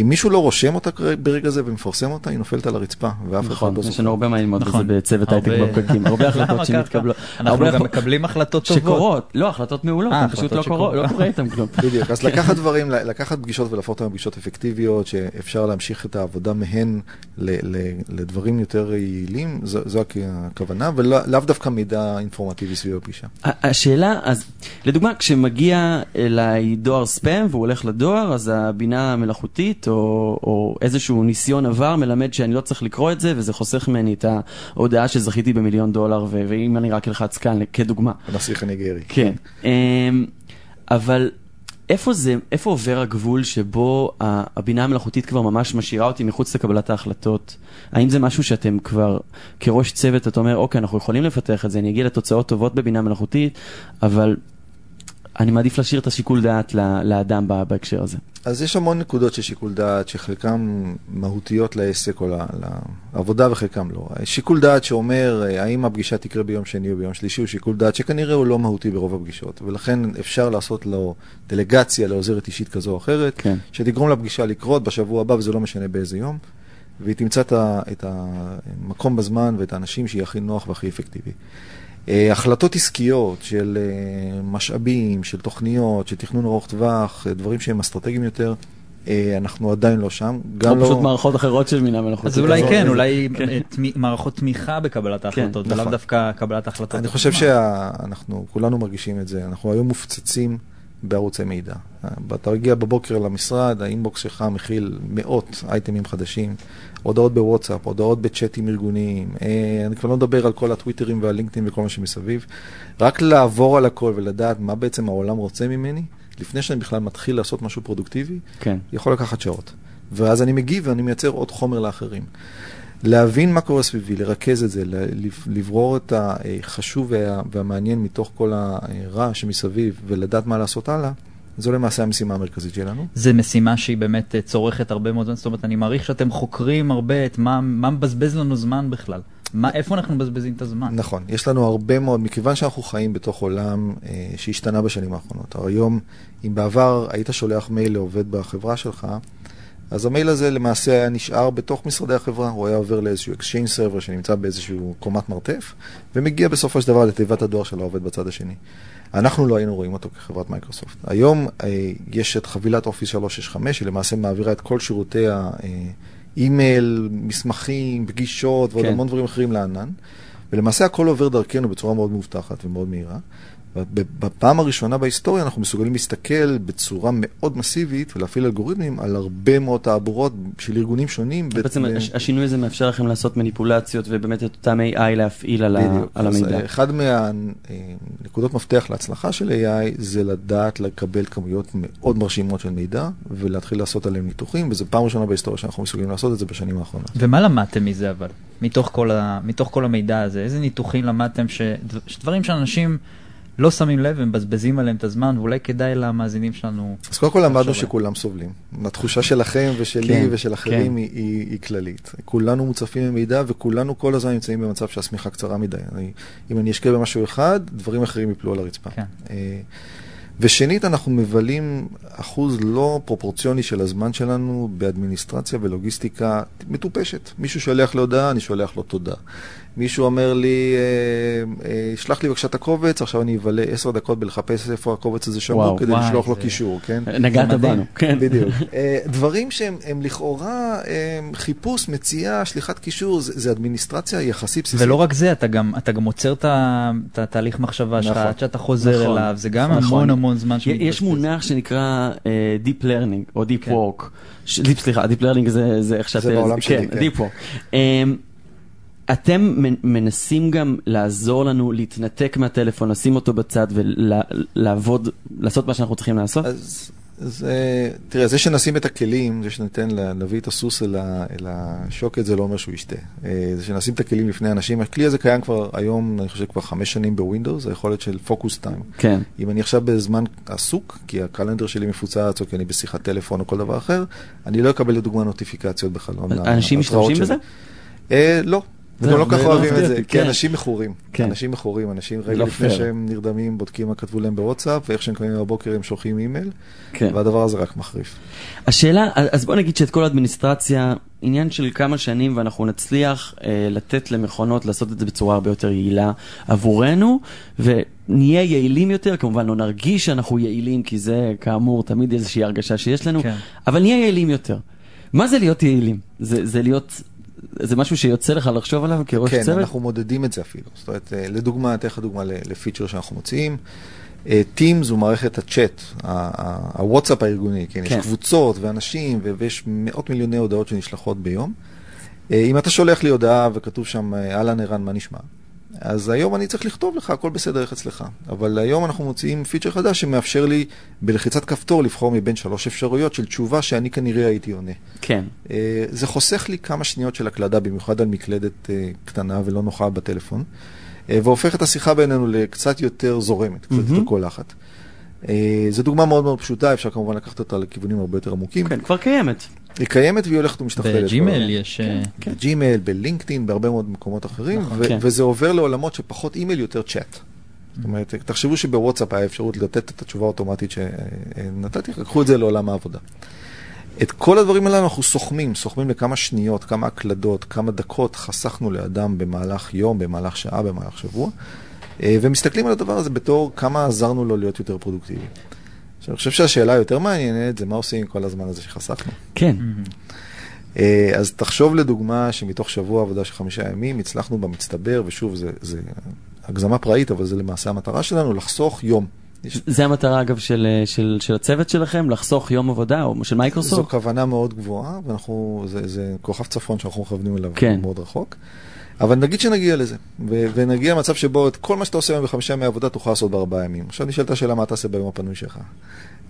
G: אם מישהו לא רושם אותה ברגע זה ומפרסם אותה, היא נופלת על הרצפה, ואף אחד
B: נכון,
G: לא
B: יש
G: זוכר.
B: לנו הרבה מה ללמוד בזה
C: נכון.
B: בצוות הייטק
C: הרבה-
B: בפקקים, הרבה החלטות? שמתקבלות.
C: אנחנו גם מקבלים החלטות טובות.
B: שקורות, לא, החלטות מעולות,
C: אה,
B: הן פשוט
C: החלטות
B: לא. לא קורה איתן כלום. *laughs*
G: בדיוק, אז לקחת דברים, לקחת פגישות ולהפוך אותן לפגישות אפקטיביות, שאפשר להמשיך את העבודה מהן לדברים יותר יעילים, זו, זו הכ- הכוונה, ולאו לאו דווקא מידע אינפורמטיבי סביב הפגישה.
B: השאלה, אז לדוגמה, כשמגיע אליי דואר ספאם והוא הולך לדואר, אז הבינה המלאכותית או, או איזשהו ניסיון עבר מלמד שאני לא צריך לקרוא את זה, וזה חוסך ממני את ההודעה שזכיתי במיליון דולר, ו- ואם אני רק אלחץ כאן, כדוגמה.
G: הנסיך הניגרי.
B: כן. אמ, אבל איפה זה, איפה עובר הגבול שבו הבינה המלאכותית כבר ממש משאירה אותי מחוץ לקבלת ההחלטות? האם זה משהו שאתם כבר, כראש צוות, אתה אומר, אוקיי, אנחנו יכולים לפתח את זה, אני אגיע לתוצאות טובות בבינה מלאכותית, אבל אני מעדיף להשאיר את השיקול דעת לאדם בהקשר הזה.
G: אז יש המון נקודות של שיקול דעת, שחלקן מהותיות לעסק או לעבודה וחלקן לא. שיקול דעת שאומר אה, האם הפגישה תקרה ביום שני או ביום שלישי, הוא שיקול דעת שכנראה הוא לא מהותי ברוב הפגישות, ולכן אפשר לעשות לו דלגציה לעוזרת אישית כזו או אחרת,
B: כן.
G: שתגרום לפגישה לקרות בשבוע הבא, וזה לא משנה באיזה יום, והיא תמצא את המקום בזמן ואת האנשים שיהיה הכי נוח והכי אפקטיבי. אה, החלטות עסקיות של אה, משאבים, של תוכניות, של תכנון ארוך טווח, אה, דברים שהם אסטרטגיים יותר, אה, אנחנו עדיין לא שם. גם
B: או
G: לא...
B: פשוט מערכות אחרות של בינה מלאכותית.
C: אז אולי כן, אולי
B: כן.
C: מערכות תמיכה בקבלת ההחלטות, ולאו
G: נכון.
C: דווקא קבלת ההחלטות.
G: אני חושב שאנחנו כולנו מרגישים את זה, אנחנו היום מופצצים בערוצי מידע. אתה מגיע בבוקר למשרד, האינבוקס שלך מכיל מאות אייטמים חדשים, הודעות בוואטסאפ, הודעות בצ'אטים ארגוניים, אה, אני כבר לא מדבר על כל הטוויטרים והלינקדאין וכל מה שמסביב. רק לעבור על הכל ולדעת מה בעצם העולם רוצה ממני, לפני שאני בכלל מתחיל לעשות משהו פרודוקטיבי,
B: כן.
G: יכול לקחת שעות. ואז אני מגיב ואני מייצר עוד חומר לאחרים. להבין מה קורה סביבי, לרכז את זה, לברור את החשוב וה- והמעניין מתוך כל הרעש שמסביב ולדעת מה לעשות הלאה, זו למעשה המשימה המרכזית שלנו.
C: זה משימה שהיא באמת אה, צורכת הרבה מאוד זמן, זאת אומרת, אני מעריך שאתם חוקרים הרבה את מה מה מבזבז לנו זמן בכלל. מה, איפה אנחנו מבזבזים את הזמן?
G: נכון, יש לנו הרבה מאוד, מכיוון שאנחנו חיים בתוך עולם אה, שהשתנה בשנים האחרונות. היום, אם בעבר היית שולח מייל לעובד בחברה שלך, אז המייל הזה למעשה היה נשאר בתוך משרדי החברה, הוא היה עובר לאיזשהו Exchange Server שנמצא באיזשהו קומת מרתף, ומגיע בסופו של דבר לתיבת הדואר של העובד בצד השני. אנחנו לא היינו רואים אותו כחברת מייקרוסופט. היום אה, יש את חבילת Office 365, היא למעשה מעבירה את כל שירותי האימייל, מסמכים, פגישות ועוד
B: כן.
G: המון דברים אחרים לענן, ולמעשה הכל עובר דרכנו בצורה מאוד מאובטחת ומאוד מהירה. בפעם הראשונה בהיסטוריה אנחנו מסוגלים להסתכל בצורה מאוד מסיבית ולהפעיל אלגוריתמים על הרבה מאוד תעבורות של ארגונים שונים.
B: בעצם
G: ב-
B: הש- השינוי הזה מאפשר לכם לעשות מניפולציות ובאמת את אותם AI להפעיל על ה-
G: בדיוק.
B: על המידע.
G: אה, אחד מהנקודות מפתח להצלחה של AI זה לדעת לקבל כמויות מאוד מרשימות של מידע ולהתחיל לעשות עליהם ניתוחים, וזו פעם ראשונה בהיסטוריה שאנחנו מסוגלים לעשות את זה בשנים האחרונות.
C: ומה למדתם מזה אבל? מתוך כל, ה, מתוך כל המידע הזה? איזה ניתוחים למדתם ש, שדברים שאנשים לא שמים לב ומבזבזים עליהם את הזמן, ואולי כדאי למאזינים שלנו...
G: אז קודם כל למדנו שכולם סובלים. התחושה שלכם ושלי
B: כן,
G: ושל אחרים
B: כן.
G: היא, היא, היא כללית. כולנו מוצפים במידע וכולנו כל הזמן נמצאים במצב שהשמיכה קצרה מדי. אני, אם אני אשקיע במשהו אחד, דברים אחרים יפלו על הרצפה.
C: כן.
G: אה, ושנית, אנחנו מבלים אחוז לא פרופורציוני של הזמן שלנו באדמיניסטרציה ולוגיסטיקה מטופשת. מישהו שולח לי הודעה, אני שולח לו תודה. מישהו אומר לי, אה, אה, שלח לי בבקשה את הקובץ, עכשיו אני אבלה עשר דקות בלחפש איפה הקובץ הזה שמור כדי
C: וואי,
G: לשלוח לו
C: זה-
G: קישור, כן?
B: נגעת
C: זה.
B: בנו, כן.
G: בדיוק. *laughs* אה, דברים שהם הם לכאורה אה, חיפוש, מציאה, שליחת קישור, זה, זה אדמיניסטרציה יחסית בסיסית.
C: ולא רק זה, אתה גם, אתה גם עוצר את התהליך מחשבה שלך,
G: נכון.
C: עד שאתה חוזר
B: נכון.
C: אליו, זה גם
B: נכון.
C: המון המון זמן שמתבזבז.
B: יש מונח שנקרא אה, Deep Learning או Deep
C: כן.
B: Work. סליחה, Deep Learning זה, זה איך שאתה...
G: בעולם שלי,
B: כן.
G: כן.
B: Deep Work. אתם מנ- מנסים גם לעזור לנו להתנתק מהטלפון, לשים אותו בצד ולעבוד, לעשות מה שאנחנו צריכים לעשות?
G: אז זה, תראה, זה שנשים את הכלים, זה שניתן להביא את הסוס אל, ה, אל השוקת, זה לא אומר שהוא ישתה. אה, זה שנשים את הכלים לפני אנשים, הכלי הזה קיים כבר היום, אני חושב כבר חמש שנים ב Windows, היכולת של focus time.
B: כן.
G: אם אני עכשיו בזמן עסוק, כי ה calendar שלי מפוצץ, או כי אני בשיחת טלפון או כל דבר אחר, אני לא אקבל לדוגמה נוטיפיקציות בחלון.
B: אנשים משתמשים בזה?
G: אה, לא, וגם לא כל כך
B: לא
G: אוהבים את זה,
B: כן.
G: כי אנשים מכורים.
B: כן.
G: אנשים מכורים, אנשים רגע
B: לא
G: לפני. שהם נרדמים, בודקים מה כתבו להם בוואטסאפ, ואיך שהם קמים בבוקר הם שולחים אימייל,
B: כן.
G: והדבר הזה רק מחריף.
B: השאלה, אז בוא נגיד שאת כל האדמיניסטרציה, עניין של כמה שנים ואנחנו נצליח אה, לתת למכונות לעשות את זה בצורה הרבה יותר יעילה עבורנו, ונהיה יעילים יותר, כמובן לא נרגיש שאנחנו יעילים, כי זה כאמור תמיד איזושהי הרגשה שיש לנו,
C: כן.
B: אבל נהיה יעילים יותר. מה זה להיות יעילים? זה, זה להיות, זה משהו שיוצא לך לחשוב עליו כראש
G: כן,
B: צוות?
G: אנחנו מודדים את זה אפילו. זאת אומרת, אה, לדוגמה, אתן לך דוגמה לפיצ'ר שאנחנו מוציאים. Teams הוא מערכת הצ'אט, הוואטסאפ הארגוני, כן,
B: כן.
G: יש קבוצות ואנשים ויש מאות מיליוני הודעות שנשלחות ביום. אה, אם אתה שולח לי הודעה וכתוב שם, אה, אהלן ערן, מה נשמע? אז היום אני צריך לכתוב לך, הכל בסדר, איך אצלך. אבל היום אנחנו מוציאים פיצ'ר חדש שמאפשר לי בלחיצת כפתור לבחור מבין שלוש אפשרויות של תשובה שאני כנראה הייתי עונה.
B: כן.
G: אה, זה חוסך לי כמה שניות של הקלדה, במיוחד על מקלדת אה, קטנה ולא נוחה בטלפון, אה, והופך את השיחה בינינו לקצת יותר זורמת, קצת יותר
B: מהמם.
G: קולחת. אה, זו דוגמה מאוד מאוד פשוטה, אפשר כמובן לקחת אותה לכיוונים הרבה יותר עמוקים.
B: כן, כבר קיימת.
G: היא קיימת והיא הולכת ומשתכללת.
C: בג'ימייל יש... אה,
B: כן.
G: בג'ימייל, בלינקדאין, בהרבה מאוד מקומות אחרים,
C: נכון,
B: כן.
G: וזה עובר לעולמות שפחות אימייל, יותר צ'אט. זאת אומרת, תחשבו שבוואטסאפ היה אפשרות לתת את התשובה האוטומטית שנתתי, קחו את זה לעולם העבודה. את כל הדברים האלה אנחנו סוכמים, סוכמים לכמה שניות, כמה הקלדות, כמה דקות חסכנו לאדם במהלך יום, במהלך שעה, במהלך שבוע, אה, ומסתכלים על הדבר הזה בתור כמה עזרנו לו להיות יותר פרודוקטיבי. עכשיו, אני חושב שהשאלה היותר מעניינת זה מה עושים עם כל הזמן הזה שחסכנו.
B: כן.
G: אה, אז תחשוב לדוגמה שמתוך שבוע עבודה של חמישה ימים הצלחנו במצטבר, ושוב, זה, זה הגזמה פראית, אבל זה למעשה המטרה שלנו, לחסוך יום. יש-
B: זה המטרה אגב של, אה, של, של הצוות שלכם, לחסוך יום עבודה או של
G: זו
B: מייקרוסופט?
G: כוונה מאוד גבוהה, ואנחנו, זה, זה כוכב צפון שאנחנו מכוונים אליו
B: כן.
G: מאוד רחוק. אבל נגיד שנגיע לזה, ו- ונגיע למצב שבו את כל מה שאתה עושה היום בחמישה ימי עבודה תוכל לעשות בארבעה ימים. עכשיו נשאלת השאלה מה תעשה ביום הפנוי שלך.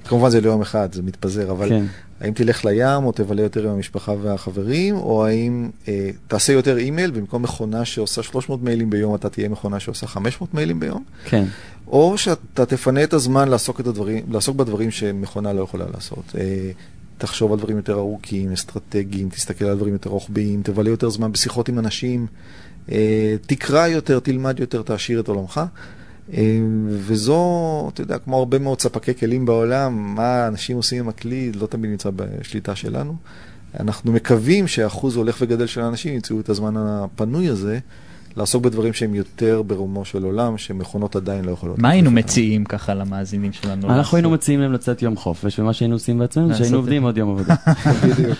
G: כמובן זה לא יום אחד, זה מתפזר, אבל
B: כן.
G: האם תלך לים או תבלה יותר עם המשפחה והחברים, או האם אה, תעשה יותר אימייל, ובמקום מכונה שעושה 300 מיילים ביום, אתה תהיה מכונה שעושה 500 מיילים ביום,
B: כן.
G: או שאתה תפנה את הזמן לעסוק, את הדברים, לעסוק בדברים שמכונה לא יכולה לעשות. אה, תחשוב על דברים יותר ארוכים, אסטרטגיים, תסתכל על דברים יותר רוחביים, תבלה יותר זמן בשיחות עם אנשים, אה, תקרא יותר, תלמד יותר, תעשיר את עולמך. אה, וזו, אתה יודע, כמו הרבה מאוד ספקי כלים בעולם, מה אנשים עושים עם הכלי, לא תמיד נמצא בשליטה שלנו. אנחנו מקווים שהאחוז הולך וגדל של האנשים ימצאו את הזמן הפנוי הזה לעסוק בדברים שהם יותר ברומו של עולם, שמכונות עדיין לא יכולות.
C: מה היינו. מציעים ככה למאזינים שלנו?
B: אנחנו היינו? מציעים להם לצאת יום חופש, ומה שהיינו עושים בעצמנו, שהיינו עובדים. עוד יום עבודה.
G: בדיוק.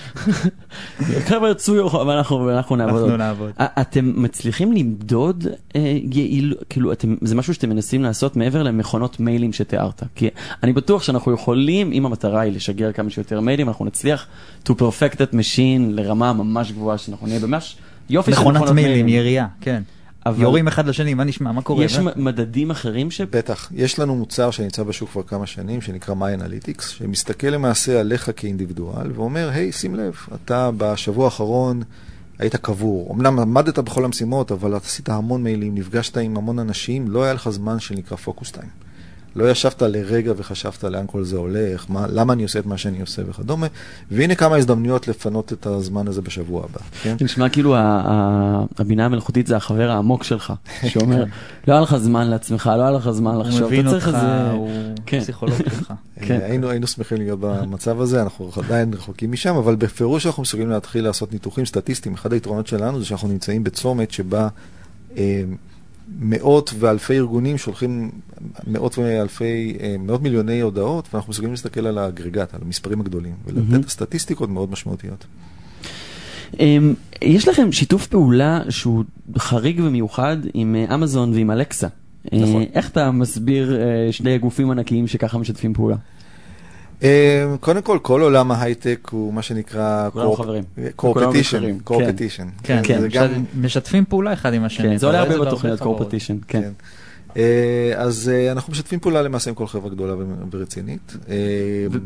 G: *laughs*
B: חבר'ה, יצאו יום חופש, ואנחנו נעבוד.
C: אנחנו. נעבוד.
B: אתם מצליחים למדוד אה, יעיל, כאילו, זה משהו שאתם מנסים לעשות מעבר למכונות מיילים שתיארת. כי אני בטוח שאנחנו יכולים, אם המטרה היא לשגר כמה שיותר מיילים, אנחנו נצליח to perfect that machine לרמה ממש גבוהה, שאנחנו נהיה ממש יופי של
C: מכונת מיילים, ירייה, כן.
B: אבל
C: יורים אחד לשני, מה נשמע, מה קורה?
B: יש מדדים אחרים ש...
G: בטח. יש לנו מוצר שנמצא בשוק כבר כמה שנים, שנקרא My Analytics, שמסתכל למעשה עליך כאינדיבידואל, ואומר, היי, שים לב, אתה בשבוע האחרון היית קבור. אמנם עמדת בכל המשימות, אבל עשית המון מיילים, נפגשת עם המון אנשים, לא היה לך זמן שנקרא פוקוס טיים. לא ישבת לרגע וחשבת לאן כל זה הולך, מה, למה אני עושה את מה שאני עושה וכדומה, והנה כמה הזדמנויות לפנות את הזמן הזה בשבוע הבא, כן?
B: זה נשמע כאילו ה- ה- הבינה המלאכותית זה החבר העמוק שלך, שאומר, *laughs* לא היה לך זמן לעצמך, לא היה לך זמן
C: הוא
B: לחשוב,
C: מבין
B: אתה צריך
C: אותך,
B: איזה...
C: הוא
B: כן.
C: פסיכולוג שלך. *laughs*
B: כן.
G: היינו, היינו שמחים להיות במצב הזה, אנחנו עדיין רחוקים משם, אבל בפירוש אנחנו מסוגלים להתחיל לעשות ניתוחים סטטיסטיים. אחד היתרונות שלנו זה שאנחנו נמצאים בצומת שבה אה, מאות ואלפי ארגונים שולחים מאות ואלפי, אה, מאות מיליוני הודעות, ואנחנו מסוגלים להסתכל על האגרגט, על המספרים הגדולים. ולתת סטטיסטיקות מאוד משמעותיות.
B: אמ, יש לכם שיתוף פעולה שהוא חריג ומיוחד עם אה, אמזון ועם אלקסה. אה,
G: נכון.
B: איך אתה מסביר אה, שני גופים ענקיים שככה משתפים פעולה?
G: אה, קודם כל, כל עולם ההייטק הוא מה שנקרא
B: כולנו חברים.
G: קורפטישן,
B: מכירים,
G: קורפטישן.
C: כן,
B: כן,
C: משתפים פעולה אחד עם השני.
B: כן, זה עולה הרבה
C: את
B: בתוכניות. קורפטישן, כן.
G: כן. אה, אז אה, אנחנו משתפים פעולה למעשה עם כל חברה גדולה ורצינית. אה,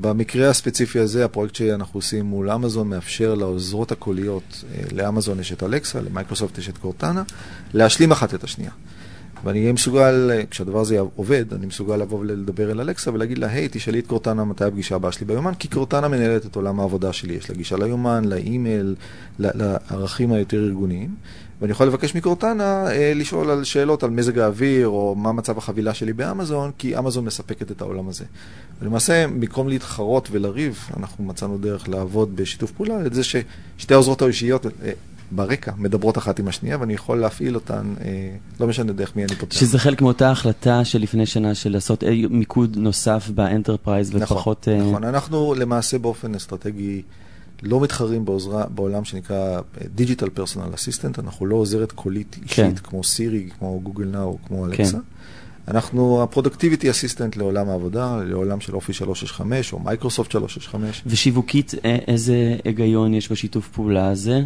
G: במקרה הספציפי הזה, הפרויקט שאנחנו עושים מול אמזון מאפשר לעוזרות הקוליות, לאמזון יש את אלקסה, למייקרוסופט יש את קורטנה, להשלים אחת את השנייה. ואני אהיה מסוגל, כשהדבר הזה עובד, אני מסוגל לבוא ולדבר אל אלכסה ולהגיד לה, היי, תשאלי את קורטנה מתי הפגישה הבאה שלי ביומן, כי קורטנה מנהלת את עולם העבודה שלי, יש לה גישה ליומן, לאימייל, לערכים היותר ארגוניים. ואני יכול לבקש מקורטנה אה, לשאול על שאלות על מזג האוויר, או מה מצב החבילה שלי באמזון, כי אמזון מספקת את העולם הזה. ולמעשה, במקום להתחרות ולריב, אנחנו מצאנו דרך לעבוד בשיתוף פעולה, את זה ששתי העוזרות האישיות אה, ברקע מדברות אחת עם השנייה, ואני יכול להפעיל אותן, אה, לא משנה דרך מי אני פותח.
B: שזה חלק מאותה החלטה של לפני שנה של לעשות אה, מיקוד נוסף ב enterprise
G: נכון,
B: ופחות...
G: נכון, נכון. אנחנו למעשה באופן אסטרטגי לא מתחרים בעוזרה, בעולם שנקרא Digital Personal Assistant, אנחנו לא עוזרת קולית אישית כן. כמו סירי, כמו Google Now, כמו אלכסה. כן. אנחנו ה productivity assistant לעולם העבודה, לעולם של Office 365 או מייקרוסופט 365.
B: ושיווקית, איזה היגיון יש בשיתוף פעולה הזה?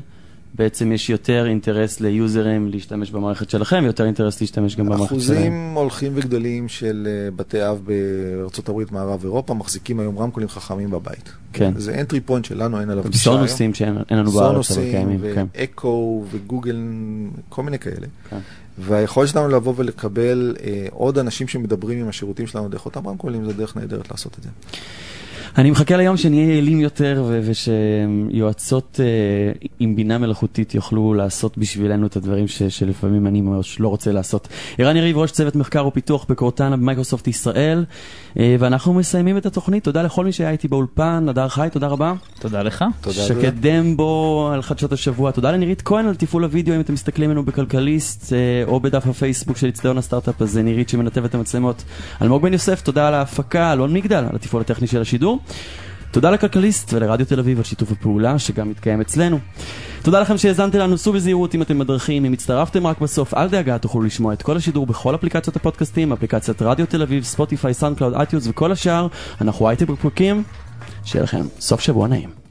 B: בעצם יש יותר אינטרס ליוזרים להשתמש במערכת שלכם, ויותר אינטרס להשתמש גם במערכת שלהם.
G: אחוזים הולכים וגדלים של אה, בתי אב בארה"ב, מערב אירופה, מחזיקים היום רמקולים חכמים בבית.
B: כן.
G: זה אנטרי פוינט שלנו, אין עליו גישה היום.
B: סונוסים שאין לנו בארץ,
G: אבל קיימים. סונוסים, ואקו, וגוגל, כל מיני כאלה. כן. והיכולת שלנו לבוא ולקבל אה, עוד אנשים שמדברים עם השירותים שלנו דרך אותם רמקולים, זה דרך נהדרת לעשות את זה.
B: אני מחכה ליום שנהיה יעילים יותר ושיועצות uh, עם בינה מלאכותית יוכלו לעשות בשבילנו את הדברים ש- שלפעמים אני ממש לא רוצה לעשות. ערן יריב, ראש צוות מחקר ופיתוח בקורטנה במייקרוסופט ישראל, uh, ואנחנו מסיימים את התוכנית. תודה לכל מי שהיה איתי באולפן, נדר חי, תודה רבה.
C: תודה לך.
B: שקד דמבו על חדשות השבוע. תודה לנירית כהן על תפעול הוידאו, אם אתם מסתכלים עלינו בכלכליסט uh, או בדף הפייסבוק של אצטדיון הסטארט-אפ הזה, נירית שמנתב את המצלמות. אלמוג בן יוסף, תודה על ההפקה, אלון מגדל, על התפעול הטכני של השידור. תודה לכלכליסט ולרדיו תל אביב על שיתוף הפעולה שגם מתקיים אצלנו. תודה לכם שהאזנתם לנו, סעו בזהירות אם אתם בדרכים, אם הצטרפתם רק בסוף, אל דאגה, תוכלו לשמוע את כל השידור בכל אפליקציות הפודקאסטים, אפליקציית רדיו תל אביב, ספוטיפיי, סאונדקלאוד, iTunes וכל השאר. אנחנו הייטק בפרקים, שיהיה לכם סוף שבוע נעים.